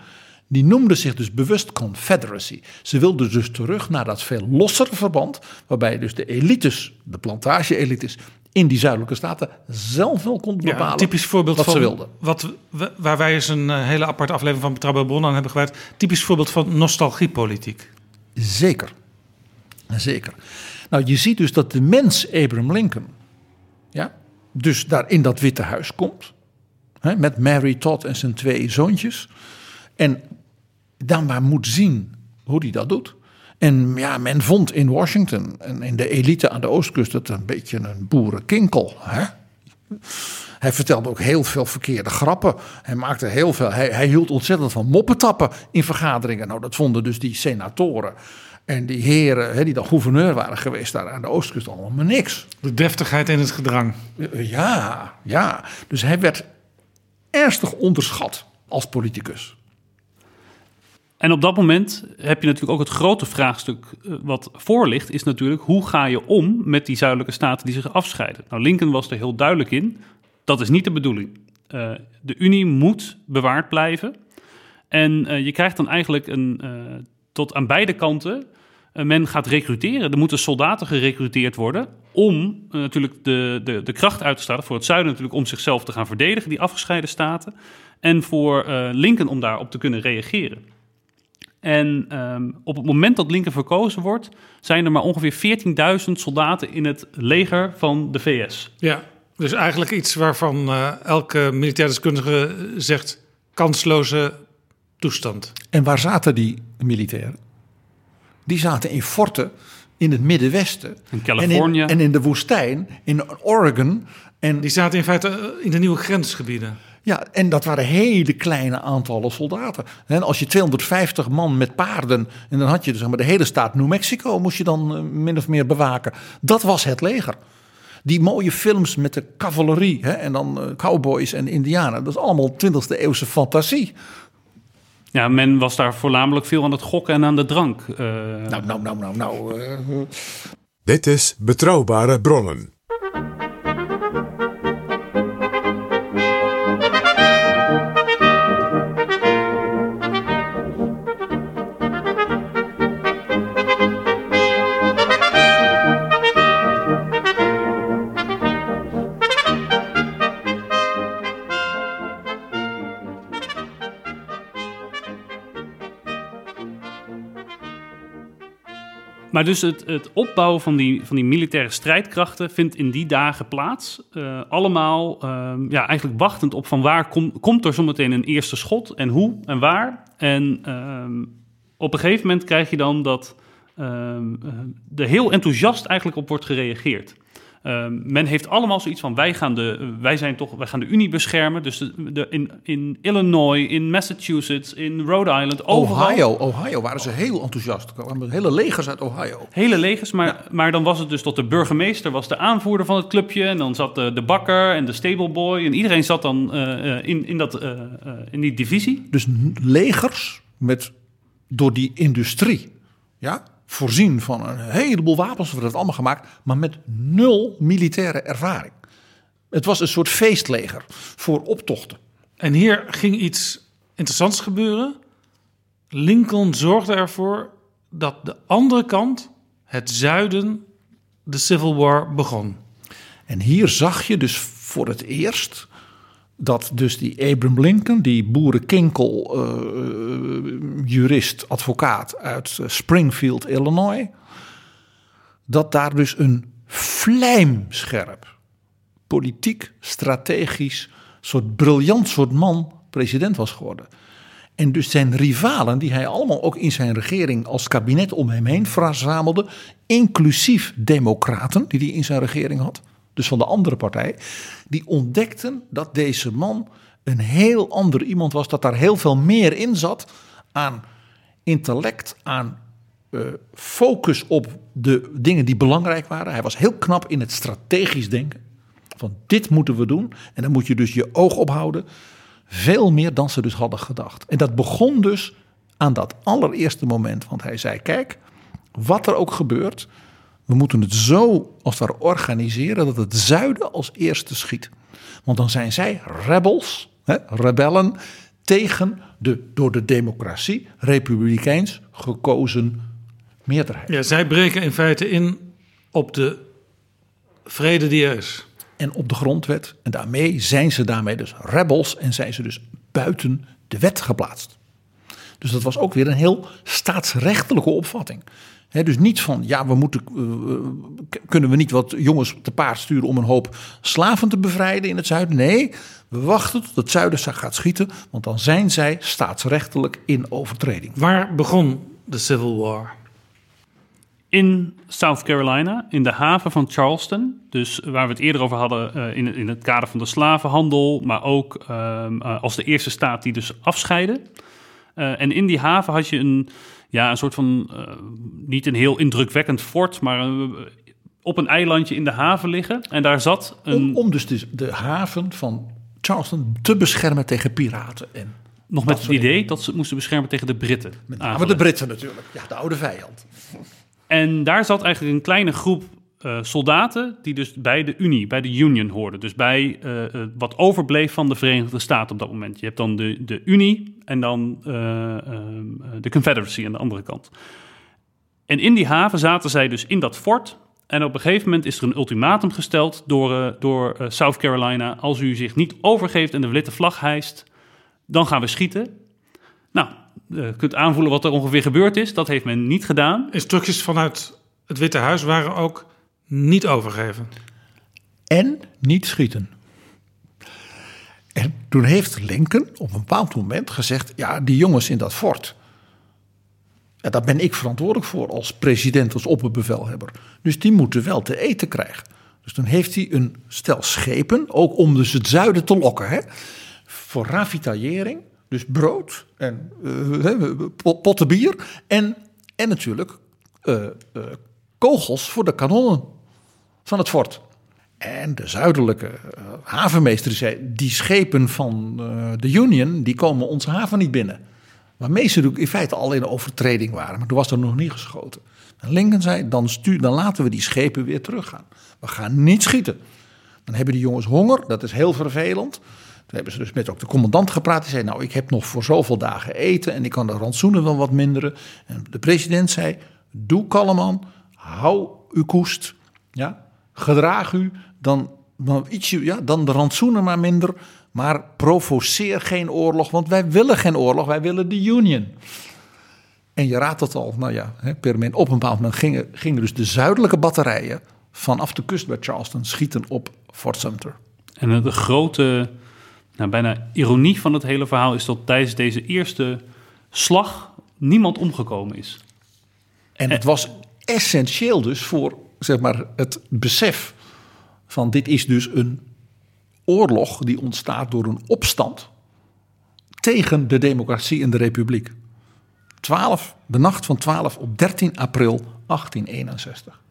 die noemden zich dus bewust Confederacy. Ze wilden dus terug naar dat veel lossere verband, waarbij dus de elites, de plantage-elites in die zuidelijke staten zelf wel Ja, bepalen een typisch voorbeeld wat van ze wilden. Wat, waar wij eens een eh, hele aparte aflevering van Betrouwbare Bronnen aan hebben gewijd. Typisch voorbeeld van nostalgiepolitiek. Zeker. Zeker. Nou, je ziet dus dat de mens Abraham Lincoln, ja, dus daar in dat Witte Huis komt, hè, met Mary Todd en zijn twee zoontjes, en dan maar moet zien hoe hij dat doet. En ja, men vond in Washington en in de elite aan de oostkust het een beetje een boerenkinkel. Hè? Hij vertelde ook heel veel verkeerde grappen. Hij maakte heel veel. Hij, hij hield ontzettend van moppetappen in vergaderingen. Nou, dat vonden dus die senatoren en die heren hè, die dan gouverneur waren geweest daar aan de oostkust allemaal niks. De deftigheid in het gedrang. Ja, ja. Dus hij werd ernstig onderschat als politicus. En op dat moment heb je natuurlijk ook het grote vraagstuk eh, wat voor ligt, is natuurlijk hoe ga je om met die zuidelijke staten die zich afscheiden. Nou, Lincoln was er heel duidelijk in, dat is niet de bedoeling. Eh, de Unie moet bewaard blijven. En eh, je krijgt dan eigenlijk een, tot aan beide kanten, men gaat recruteren. Er moeten soldaten gerecruiteerd worden om natuurlijk de, de, de kracht uit te stralen. Voor het zuiden natuurlijk om zichzelf te gaan verdedigen, die afgescheiden staten. En voor Lincoln om daarop te kunnen reageren. En ehm, op het moment dat Lincoln verkozen wordt, zijn er maar ongeveer 14.000 soldaten in het leger van de VS. Ja, dus eigenlijk iets waarvan eh, elke militair deskundige zegt kansloze toestand. En waar zaten die militairen? Die zaten in forten in het Middenwesten. In Californië. En in, en in de woestijn, in Oregon. En, Die zaten in feite eh, in de nieuwe grensgebieden. Ja, en dat waren hele kleine aantallen soldaten. En als je 250 man met paarden... en dan had je dus, zeg maar, de hele staat New Mexico... moest je dan eh, min of meer bewaken. Dat was het leger. Die mooie films met de cavalerie hè, en dan eh, cowboys en indianen... dat is allemaal 20e eeuwse fantasie. Ja, men was daar voornamelijk veel aan het gokken en aan de drank. Eh, Nou, nou, nou, nou, nou... Dit is Betrouwbare Bronnen. Maar dus het, het opbouwen van die, van die militaire strijdkrachten vindt in die dagen plaats. Eh, allemaal ehm, ja, eigenlijk wachtend op van waar kom, komt er zometeen een eerste schot en hoe en waar. En ehm, op een gegeven moment krijg je dan dat ehm, eh, er heel enthousiast eigenlijk op wordt gereageerd. Ehm, men heeft allemaal zoiets van wij gaan de, wij zijn toch, wij gaan de Unie beschermen. Dus de, de- in, in Illinois, in Massachusetts, in Rhode Island, overal. Ohio, Ohio waren ze heel enthousiast. Hele legers uit Ohio. Hele legers, maar, maar dan was het dus tot de burgemeester was de aanvoerder van het clubje. En dan zat de, de bakker en de stableboy. En iedereen zat dan eh, eh, in, in, dat, eh, in die divisie. Dus legers met door die industrie, ja, voorzien van een heleboel wapens, wordt het allemaal gemaakt, maar met nul militaire ervaring. Het was een soort feestleger voor optochten. En hier ging iets interessants gebeuren. Lincoln zorgde ervoor dat de andere kant, het zuiden, de Civil War begon. En hier zag je dus voor het eerst dat dus die Abraham Lincoln, die boerenkinkel, uh, jurist, advocaat uit Springfield, Illinois, dat daar dus een vlijmscherp, politiek, strategisch, soort briljant soort man president was geworden. En dus zijn rivalen, die hij allemaal ook in zijn regering als kabinet om hem heen verzamelde, inclusief democraten die hij in zijn regering had, dus van de andere partij, die ontdekten dat deze man een heel ander iemand was, dat daar heel veel meer in zat aan intellect, aan uh, focus op de dingen die belangrijk waren. Hij was heel knap in het strategisch denken. Van dit moeten we doen. En dan moet je dus je oog ophouden. Veel meer dan ze dus hadden gedacht. En dat begon dus aan dat allereerste moment. Want hij zei: Kijk, wat er ook gebeurt. We moeten het zo als het organiseren dat het zuiden als eerste schiet. Want dan zijn zij rebels, hè, rebellen, tegen de door de democratie republikeins gekozen meerderheid. Ja, zij breken in feite in op de vrede die er is. En op de grondwet. En daarmee zijn ze daarmee dus rebels en zijn ze dus buiten de wet geplaatst. Dus dat was ook weer een heel staatsrechtelijke opvatting. Dus niet van, ja, we moeten, uh, kunnen we niet wat jongens te paard sturen om een hoop slaven te bevrijden in het zuiden? Nee, we wachten tot het zuiden gaat schieten, want dan zijn zij staatsrechtelijk in overtreding. Waar begon de Civil War? in South Carolina, in de haven van Charleston. Dus waar we het eerder over hadden uh, in, in het kader van de slavenhandel, maar ook uh, uh, als de eerste staat die dus afscheidde. en in die haven had je een, ja, een soort van, niet een heel indrukwekkend fort, maar op een eilandje in de haven liggen. En daar zat een... Om, om dus de, de haven van Charleston te beschermen tegen piraten en nog met het idee dat ze het moesten beschermen tegen de Britten. Met name de Britten natuurlijk. Ja, de oude vijand. En daar zat eigenlijk een kleine groep uh, soldaten die dus bij de Unie, bij de Union hoorden. Dus bij uh, uh, wat overbleef van de Verenigde Staten op dat moment. Je hebt dan de, de Unie en dan de Confederacy aan de andere kant. En in die haven zaten zij dus in dat fort. En op een gegeven moment is er een ultimatum gesteld door, door South Carolina. Als u zich niet overgeeft en de witte vlag hijst, dan gaan we schieten. Nou, uh, kunt aanvoelen wat er ongeveer gebeurd is. Dat heeft men niet gedaan. Instructies vanuit het Witte Huis waren ook niet overgeven. En niet schieten. En toen heeft Lincoln op een bepaald moment gezegd: ja, die jongens in dat fort. Ja, daar ben ik verantwoordelijk voor als president, als opperbevelhebber. Dus die moeten wel te eten krijgen. Dus toen heeft hij een stel schepen, ook om dus het zuiden te lokken, hè, voor ravitaillering dus brood en uh, potten bier en, en natuurlijk uh, uh, kogels voor de kanonnen van het fort. En de zuidelijke havenmeester zei, die schepen van de Union, die komen onze haven niet binnen. Waarmee ze in feite al in overtreding waren, maar toen was er nog niet geschoten. En Lincoln zei, dan, dan laten we die schepen weer teruggaan. We gaan niet schieten. Dan hebben die jongens honger, dat is heel vervelend. Toen hebben ze dus met ook de commandant gepraat. Die zei, nou, ik heb nog voor zoveel dagen eten en ik kan de rantsoenen wel wat minderen. En de president zei, doe kalm aan, hou uw koest, ja, gedraag u, dan, dan, ietsje, ja, dan de rantsoenen maar minder. Maar provoceer geen oorlog, want wij willen geen oorlog, wij willen de Union. En je raadt het al, nou ja, per moment, op een bepaald moment gingen, gingen dus de zuidelijke batterijen vanaf de kust bij Charleston schieten op Fort Sumter. En de grote nou, bijna ironie van het hele verhaal is dat tijdens deze eerste slag niemand omgekomen is. En het was essentieel dus voor zeg maar, het besef van dit is dus een oorlog die ontstaat door een opstand tegen de democratie en de republiek. 12, de nacht van 12 op 13 april 1861.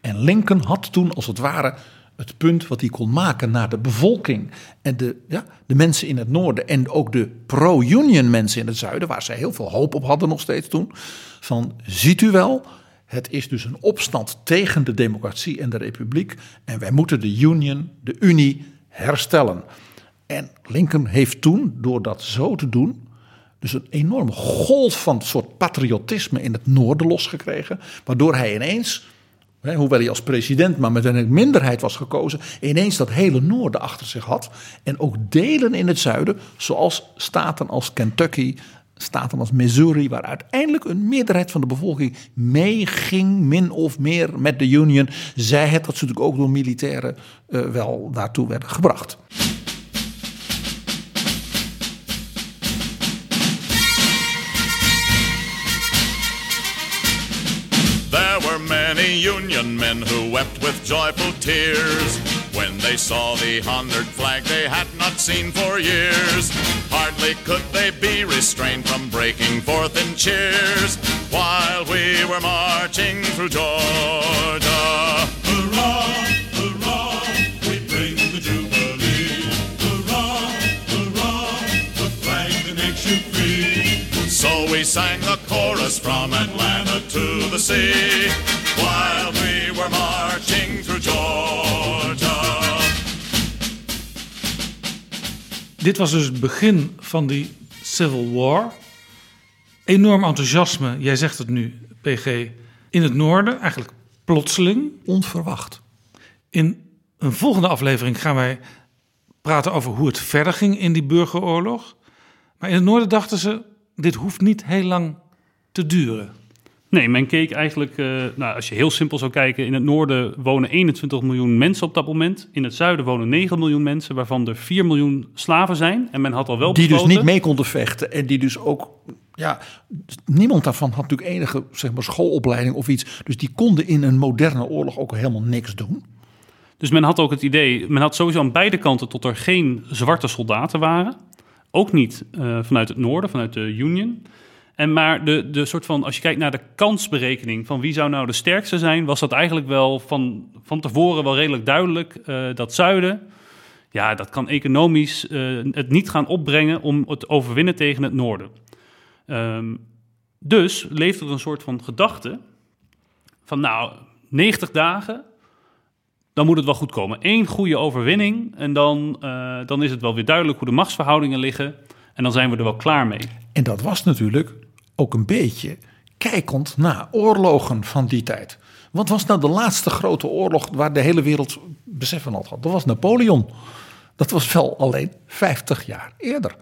En Lincoln had toen als het ware het punt wat hij kon maken naar de bevolking en de, ja, de mensen in het noorden en ook de pro-union mensen in het zuiden, waar ze heel veel hoop op hadden nog steeds toen. Van ziet u wel, het is dus een opstand tegen de democratie en de republiek en wij moeten de union, de unie herstellen. En Lincoln heeft toen, door dat zo te doen, dus een enorme golf van soort patriotisme in het noorden losgekregen, waardoor hij ineens hoewel hij als president maar met een minderheid was gekozen, ineens dat hele noorden achter zich had. En ook delen in het zuiden, zoals staten als Kentucky, staten als Missouri, waar uiteindelijk een meerderheid van de bevolking meeging, min of meer met de Union, zij het dat ze natuurlijk ook door militairen eh, wel daartoe werden gebracht. There were many Union men who wept with joyful tears when they saw the honored flag they had not seen for years. Hardly could they be restrained from breaking forth in cheers while we were marching through Georgia. Hurrah. So we sang the chorus from Atlanta to the sea while we were marching through Georgia. Dit was dus het begin van die Civil War. Enorm enthousiasme, jij zegt het nu, PG, in het noorden, eigenlijk plotseling. Onverwacht. In een volgende aflevering gaan wij praten over hoe het verder ging in die burgeroorlog. Maar in het noorden dachten ze, dit hoeft niet heel lang te duren. Nee, men keek eigenlijk, eh, nou, als je heel simpel zou kijken, in het noorden wonen 21 miljoen mensen op dat moment. In het zuiden wonen 9 miljoen mensen, waarvan er 4 miljoen slaven zijn. En men had al wel Die dus niet mee konden vechten en die dus ook, ja, niemand daarvan had natuurlijk enige zeg maar, schoolopleiding of iets. Dus die konden in een moderne oorlog ook helemaal niks doen. Dus men had ook het idee, men had sowieso aan beide kanten tot er geen zwarte soldaten waren. Ook niet eh, vanuit het noorden, vanuit de Union. En maar de, de soort van, als je kijkt naar de kansberekening van wie zou nou de sterkste zijn, was dat eigenlijk wel van, van tevoren wel redelijk duidelijk. eh, dat zuiden, ja, dat kan economisch eh, het niet gaan opbrengen om het overwinnen tegen het noorden. Ehm, dus leeft er een soort van gedachte van nou, 90 dagen, dan moet het wel goed komen. Eén goede overwinning en dan, eh, dan is het wel weer duidelijk hoe de machtsverhoudingen liggen. En dan zijn we er wel klaar mee. En dat was natuurlijk ook een beetje kijkend naar oorlogen van die tijd. Wat was nou de laatste grote oorlog waar de hele wereld besef van had? Dat was Napoleon. Dat was wel alleen 50 jaar eerder.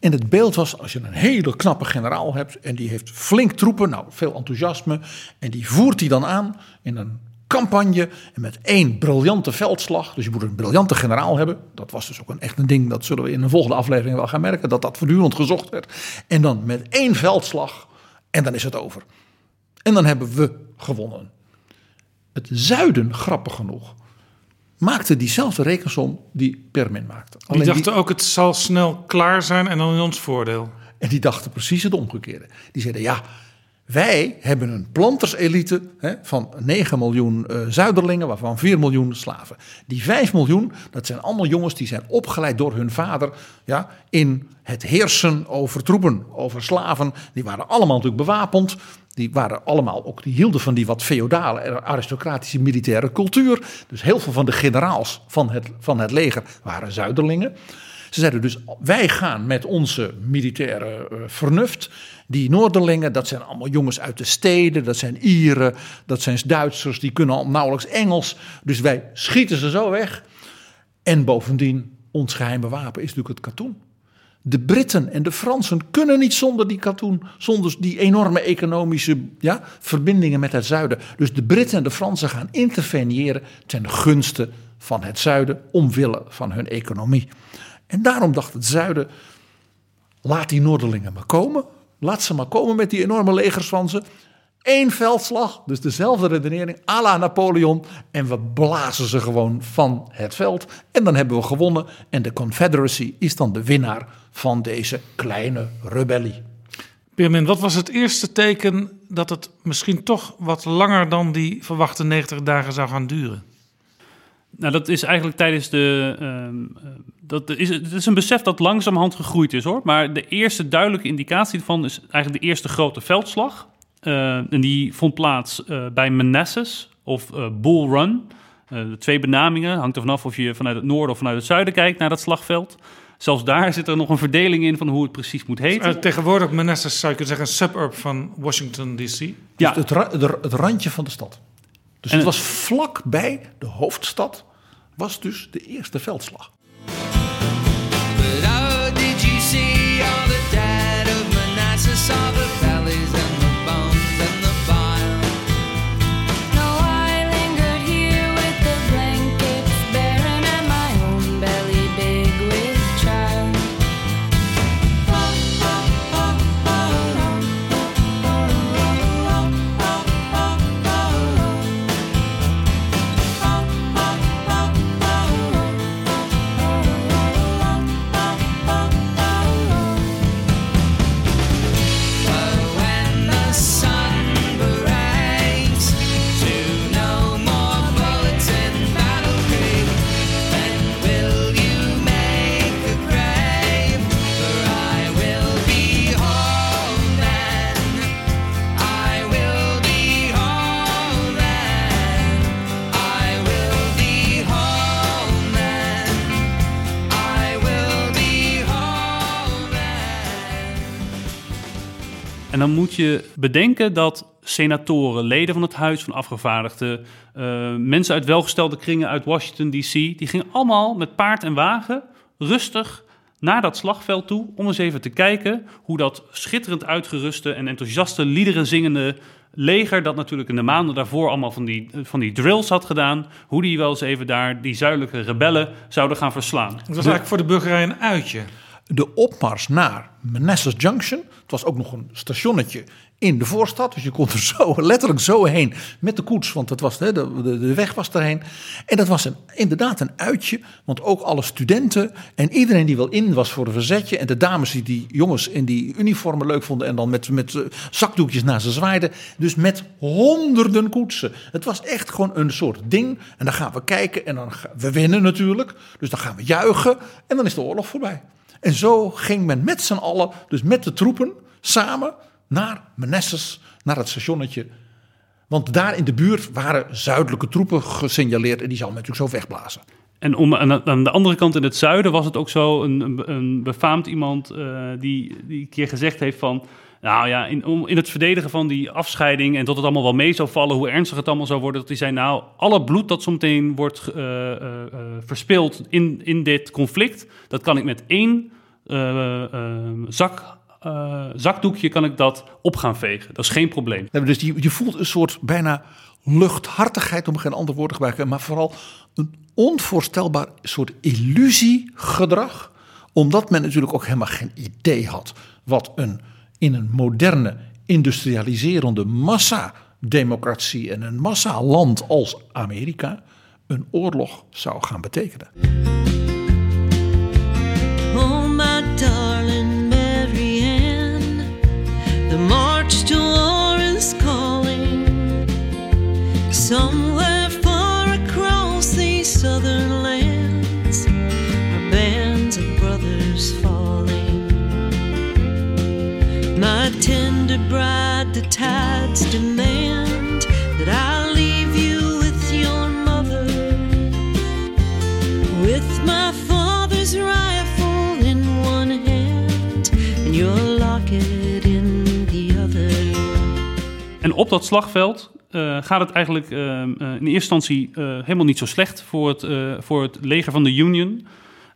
En het beeld was, als je een hele knappe generaal hebt en die heeft flink troepen, nou veel enthousiasme, en die voert hij dan aan in een campagne en met één briljante veldslag. Dus je moet een briljante generaal hebben. Dat was dus ook een echt een ding, dat zullen we in een volgende aflevering wel gaan merken, dat dat voortdurend gezocht werd. En dan met één veldslag en dan is het over. En dan hebben we gewonnen. Het zuiden, grappig genoeg, maakte diezelfde rekensom die Permin maakte. Die dachten ook, het zal snel klaar zijn en dan in ons voordeel. En die dachten precies het omgekeerde. Die zeiden, ja, wij hebben een planterselite hè, van 9 miljoen eh, zuiderlingen, waarvan 4 miljoen slaven. Die 5 miljoen, dat zijn allemaal jongens die zijn opgeleid door hun vader ja, in het heersen over troepen, over slaven. Die waren allemaal natuurlijk bewapend. Die waren allemaal ook, die hielden van die wat feodale, aristocratische militaire cultuur. Dus heel veel van de generaals van het, van het leger waren zuiderlingen. Ze zeiden dus, wij gaan met onze militaire eh, vernuft. Die Noorderlingen, dat zijn allemaal jongens uit de steden, dat zijn Ieren, dat zijn Duitsers, die kunnen al nauwelijks Engels. Dus wij schieten ze zo weg. En bovendien, ons geheime wapen is natuurlijk het katoen. De Britten en de Fransen kunnen niet zonder die katoen, zonder die enorme economische ja, verbindingen met het zuiden. Dus de Britten en de Fransen gaan interveneren ten gunste van het zuiden, omwille van hun economie. En daarom dacht het zuiden, laat die Noorderlingen maar komen. Laat ze maar komen met die enorme legers van ze. Eén veldslag, dus dezelfde redenering, à la Napoleon. En we blazen ze gewoon van het veld. En dan hebben we gewonnen. En de Confederacy is dan de winnaar van deze kleine rebellie. Pirmin, wat was het eerste teken dat het misschien toch wat langer dan die verwachte 90 dagen zou gaan duren? Nou, dat is eigenlijk tijdens de. ehm, eh, dat is, het is een besef dat langzamerhand gegroeid is hoor. Maar de eerste duidelijke indicatie ervan is eigenlijk de eerste grote veldslag. Eh, en die vond plaats eh, bij Manassas of eh, Bull Run. Eh, de twee benamingen hangt er vanaf of je vanuit het noorden of vanuit het zuiden kijkt naar dat slagveld. Zelfs daar zit er nog een verdeling in van hoe het precies moet heten. Uh, tegenwoordig Manassas zou je kunnen zeggen een suburb van Washington D.C. Ja. Dus het, ra- het randje van de stad. Dus En- het was vlak bij de hoofdstad, was dus de eerste veldslag. Dan moet je bedenken dat senatoren, leden van het Huis van Afgevaardigden, eh, mensen uit welgestelde kringen uit Washington DC, die gingen allemaal met paard en wagen rustig naar dat slagveld toe om eens even te kijken hoe dat schitterend uitgeruste en enthousiaste liederen zingende leger, dat natuurlijk in de maanden daarvoor allemaal van die, van die drills had gedaan, hoe die wel eens even daar die zuidelijke rebellen zouden gaan verslaan. Het was eigenlijk voor de burgerij een uitje. De opmars naar Manassas Junction. Het was ook nog een stationnetje in de voorstad. Dus je kon er zo, letterlijk zo heen met de koets. Want het was, de, de, de weg was erheen. En dat was een, inderdaad een uitje. Want ook alle studenten en iedereen die wel in was voor een verzetje. En de dames die die jongens in die uniformen leuk vonden. En dan met, met eh, zakdoekjes naar ze zwaaiden. Dus met honderden koetsen. Het was echt gewoon een soort ding. En dan gaan we kijken. En dan we winnen natuurlijk. Dus dan gaan we juichen. En dan is de oorlog voorbij. En zo ging men met z'n allen, dus met de troepen, samen naar Manassas, naar het stationnetje. Want daar in de buurt waren zuidelijke troepen gesignaleerd en die men natuurlijk zo wegblazen. En om, aan, de andere kant in het zuiden was het ook zo een, een, een befaamd iemand eh, die, die een keer gezegd heeft van... Nou ja, in, om, in het verdedigen van die afscheiding en dat het allemaal wel mee zou vallen, hoe ernstig het allemaal zou worden, dat hij zei, nou, alle bloed dat zometeen wordt eh, verspild in, in dit conflict, dat kan ik met één zak, zakdoekje kan ik dat op gaan vegen. Dat is geen probleem. Dus je, je voelt een soort bijna luchthartigheid, om geen ander woord te gebruiken, maar vooral een onvoorstelbaar soort illusiegedrag. Omdat men natuurlijk ook helemaal geen idee had wat een in een moderne, industrialiserende massa-democratie en een massa-land als Amerika een oorlog zou gaan betekenen. Tides demand that I leave you with your mother, with my father's rifle in one hand and your locket in the other. En op dat slagveld eh, gaat het eigenlijk eh, eh, in eerste instantie helemaal niet zo slecht voor het, voor het leger van de Union.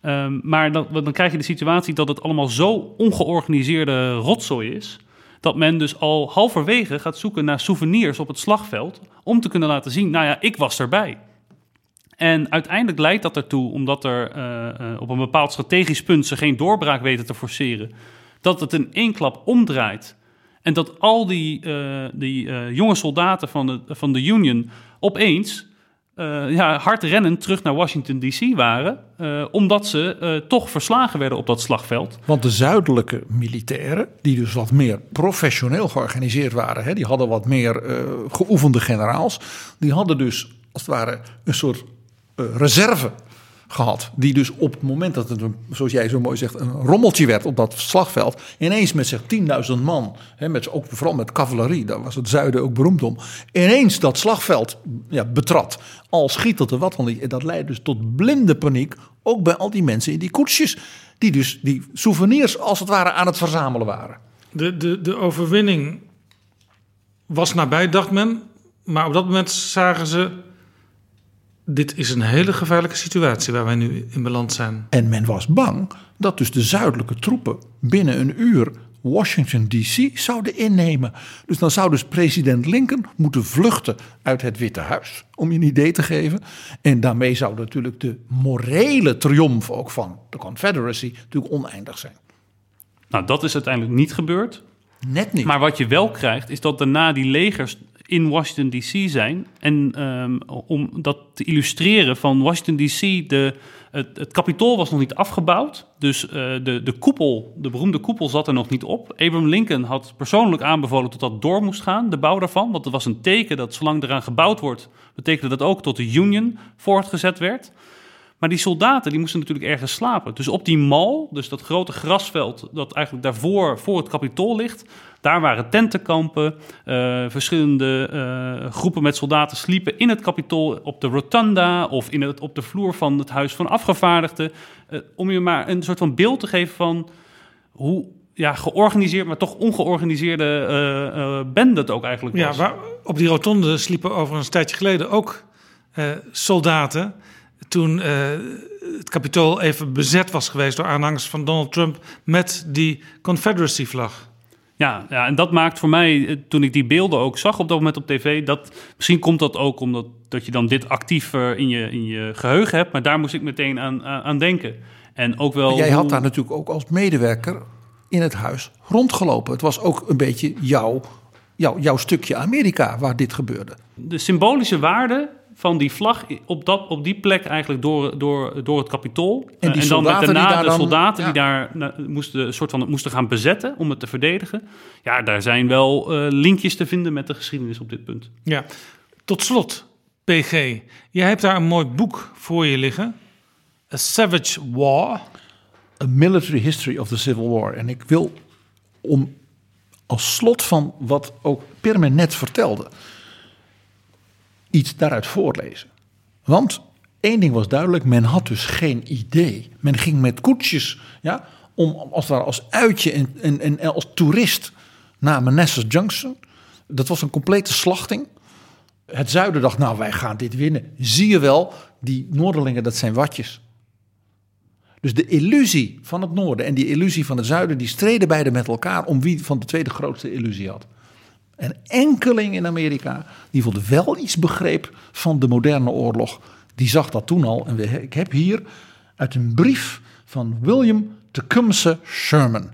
Ehm, maar dan, dan krijg je de situatie dat het allemaal zo ongeorganiseerde rotzooi is. Dat men dus al halverwege gaat zoeken naar souvenirs op het slagveld. Om te kunnen laten zien, nou ja, ik was erbij. En uiteindelijk leidt dat ertoe, omdat er eh, eh, op een bepaald strategisch punt ze geen doorbraak weten te forceren, dat het in één klap omdraait. En dat al die, eh, die jonge soldaten van de, van de Union opeens eh, ja, hard rennend terug naar Washington DC waren, eh, omdat ze eh, toch verslagen werden op dat slagveld. Want de zuidelijke militairen, die dus wat meer professioneel georganiseerd waren, hè, die hadden wat meer geoefende generaals, die hadden dus als het ware een soort reserve gehad. Die dus op het moment dat het, een, zoals jij zo mooi zegt, een rommeltje werd op dat slagveld, ineens met zich 10.000 man, hè, met, ook vooral met cavalerie, daar was het zuiden ook beroemd om, ineens dat slagveld ja, betrad. Al schietelde wat dan niet. En dat leidde dus tot blinde paniek, ook bij al die mensen in die koetsjes, die dus die souvenirs als het ware aan het verzamelen waren. De, de, de overwinning was nabij, dacht men. Maar op dat moment zagen ze... dit is een hele gevaarlijke situatie waar wij nu in beland zijn. En men was bang dat dus de zuidelijke troepen binnen een uur Washington DC zouden innemen. Dus dan zou dus president Lincoln moeten vluchten uit het Witte Huis, om je een idee te geven. En daarmee zou natuurlijk de morele triomf ook van de Confederacy natuurlijk oneindig zijn. Nou, dat is uiteindelijk niet gebeurd. Net niet. Maar wat je wel krijgt, is dat daarna die legers in Washington DC zijn. En ehm, om dat te illustreren van Washington DC, de, het, het kapitool was nog niet afgebouwd. Dus eh, de, de koepel, de beroemde koepel zat er nog niet op. Abraham Lincoln had persoonlijk aanbevolen dat dat door moest gaan, de bouw daarvan. Want het was een teken dat zolang eraan gebouwd wordt, betekende dat ook tot de Union voortgezet werd. Maar die soldaten die moesten natuurlijk ergens slapen. Dus op die mal, dus dat grote grasveld dat eigenlijk daarvoor voor het kapitool ligt, daar waren tentenkampen. eh, verschillende eh, groepen met soldaten sliepen in het kapitool op de rotunda of in het, op de vloer van het huis van afgevaardigden. Eh, om je maar een soort van beeld te geven van hoe ja, georganiseerd, maar toch ongeorganiseerde eh, bende het ook eigenlijk Ja, was. waar, op die rotonde sliepen over een tijdje geleden ook soldaten. Toen het kapitool even bezet was geweest door aanhangers van Donald Trump met die Confederacy-vlag. Ja, ja, en dat maakt voor mij, eh, toen ik die beelden ook zag op dat moment op tv, dat misschien komt dat ook omdat dat je dan dit actief eh, in, je, in je geheugen hebt, maar daar moest ik meteen aan, aan denken. En ook wel. Jij hoe- had daar natuurlijk ook als medewerker in het huis rondgelopen. Het was ook een beetje jouw, jouw, jouw stukje Amerika waar dit gebeurde. de symbolische waarde van die vlag op, dat, op die plek eigenlijk door, door, door het kapitool. En die Eh, dan soldaten met die daarna daar de dan- soldaten ja. die daar nou, moesten, een soort van, moesten gaan bezetten om het te verdedigen. Ja, daar zijn wel eh, linkjes te vinden met de geschiedenis op dit punt. Ja, tot slot, PG. Jij hebt daar een mooi boek voor je liggen. A Savage War. A Military History of the Civil War. En ik wil om als slot van wat ook Pirme net vertelde, iets daaruit voorlezen. Want één ding was duidelijk, men had dus geen idee. Men ging met koetsjes, ja, om als, ware als uitje en, en, en als toerist naar Manassas Junction. Dat was een complete slachting. Het zuiden dacht, nou wij gaan dit winnen. Zie je wel, die Noorderlingen, dat zijn watjes. Dus de illusie van het noorden en die illusie van het zuiden, die streden beide met elkaar om wie van de twee de grootste illusie had. Een enkeling in Amerika, die vond wel iets begreep van de moderne oorlog, die zag dat toen al. En ik heb hier uit een brief van William Tecumseh Sherman.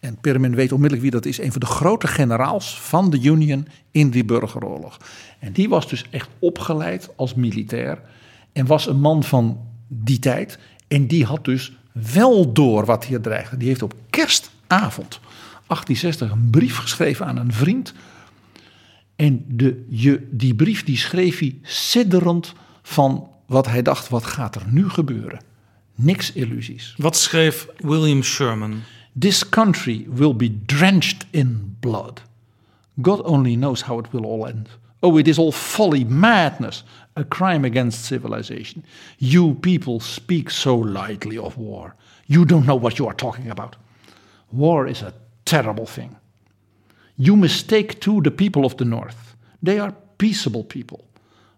En Permin weet onmiddellijk wie dat is. Een van de grote generaals van de Union in die burgeroorlog. En die was dus echt opgeleid als militair. En was een man van die tijd. En die had dus wel door wat hier dreigde. Die heeft op kerstavond 1860 een brief geschreven aan een vriend. En de, je, die brief die schreef hij sidderend van wat hij dacht, wat gaat er nu gebeuren? Niks illusies. Wat schreef William Sherman? This country will be drenched in blood. God only knows how it will all end. Oh, it is all folly, madness, a crime against civilization. You people speak so lightly of war. You don't know what you are talking about. War is a terrible thing. You mistake too the people of the North. They are peaceable people,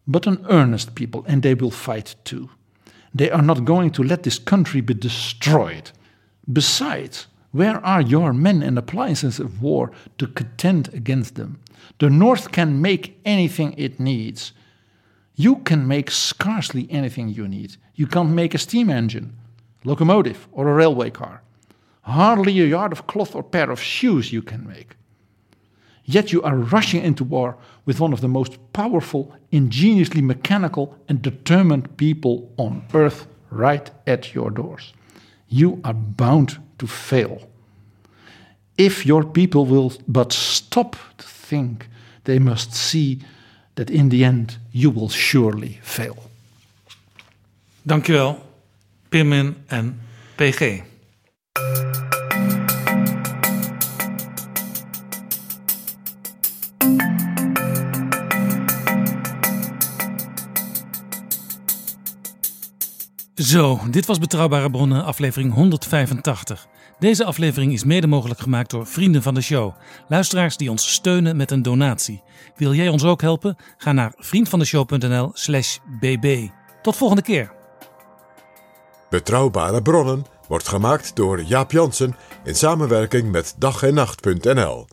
but an earnest people, and they will fight too. They are not going to let this country be destroyed. Besides, where are your men and appliances of war to contend against them? The North can make anything it needs. You can make scarcely anything you need. You can't make a steam engine, locomotive, or a railway car. Hardly a yard of cloth or pair of shoes you can make. Yet you are rushing into war with one of the most powerful, ingeniously mechanical, and determined people on earth right at your doors. You are bound to fail. If your people will but stop to think, they must see that in the end you will surely fail. Dankjewel, Pirmin en PG. Zo, dit was Betrouwbare Bronnen, aflevering 185. Deze aflevering is mede mogelijk gemaakt door vrienden van de show. Luisteraars die ons steunen met een donatie. Wil jij ons ook helpen? Ga naar vriendvandeshow.nl slash bb. Tot volgende keer. Betrouwbare bronnen wordt gemaakt door Jaap Jansen in samenwerking met dag en.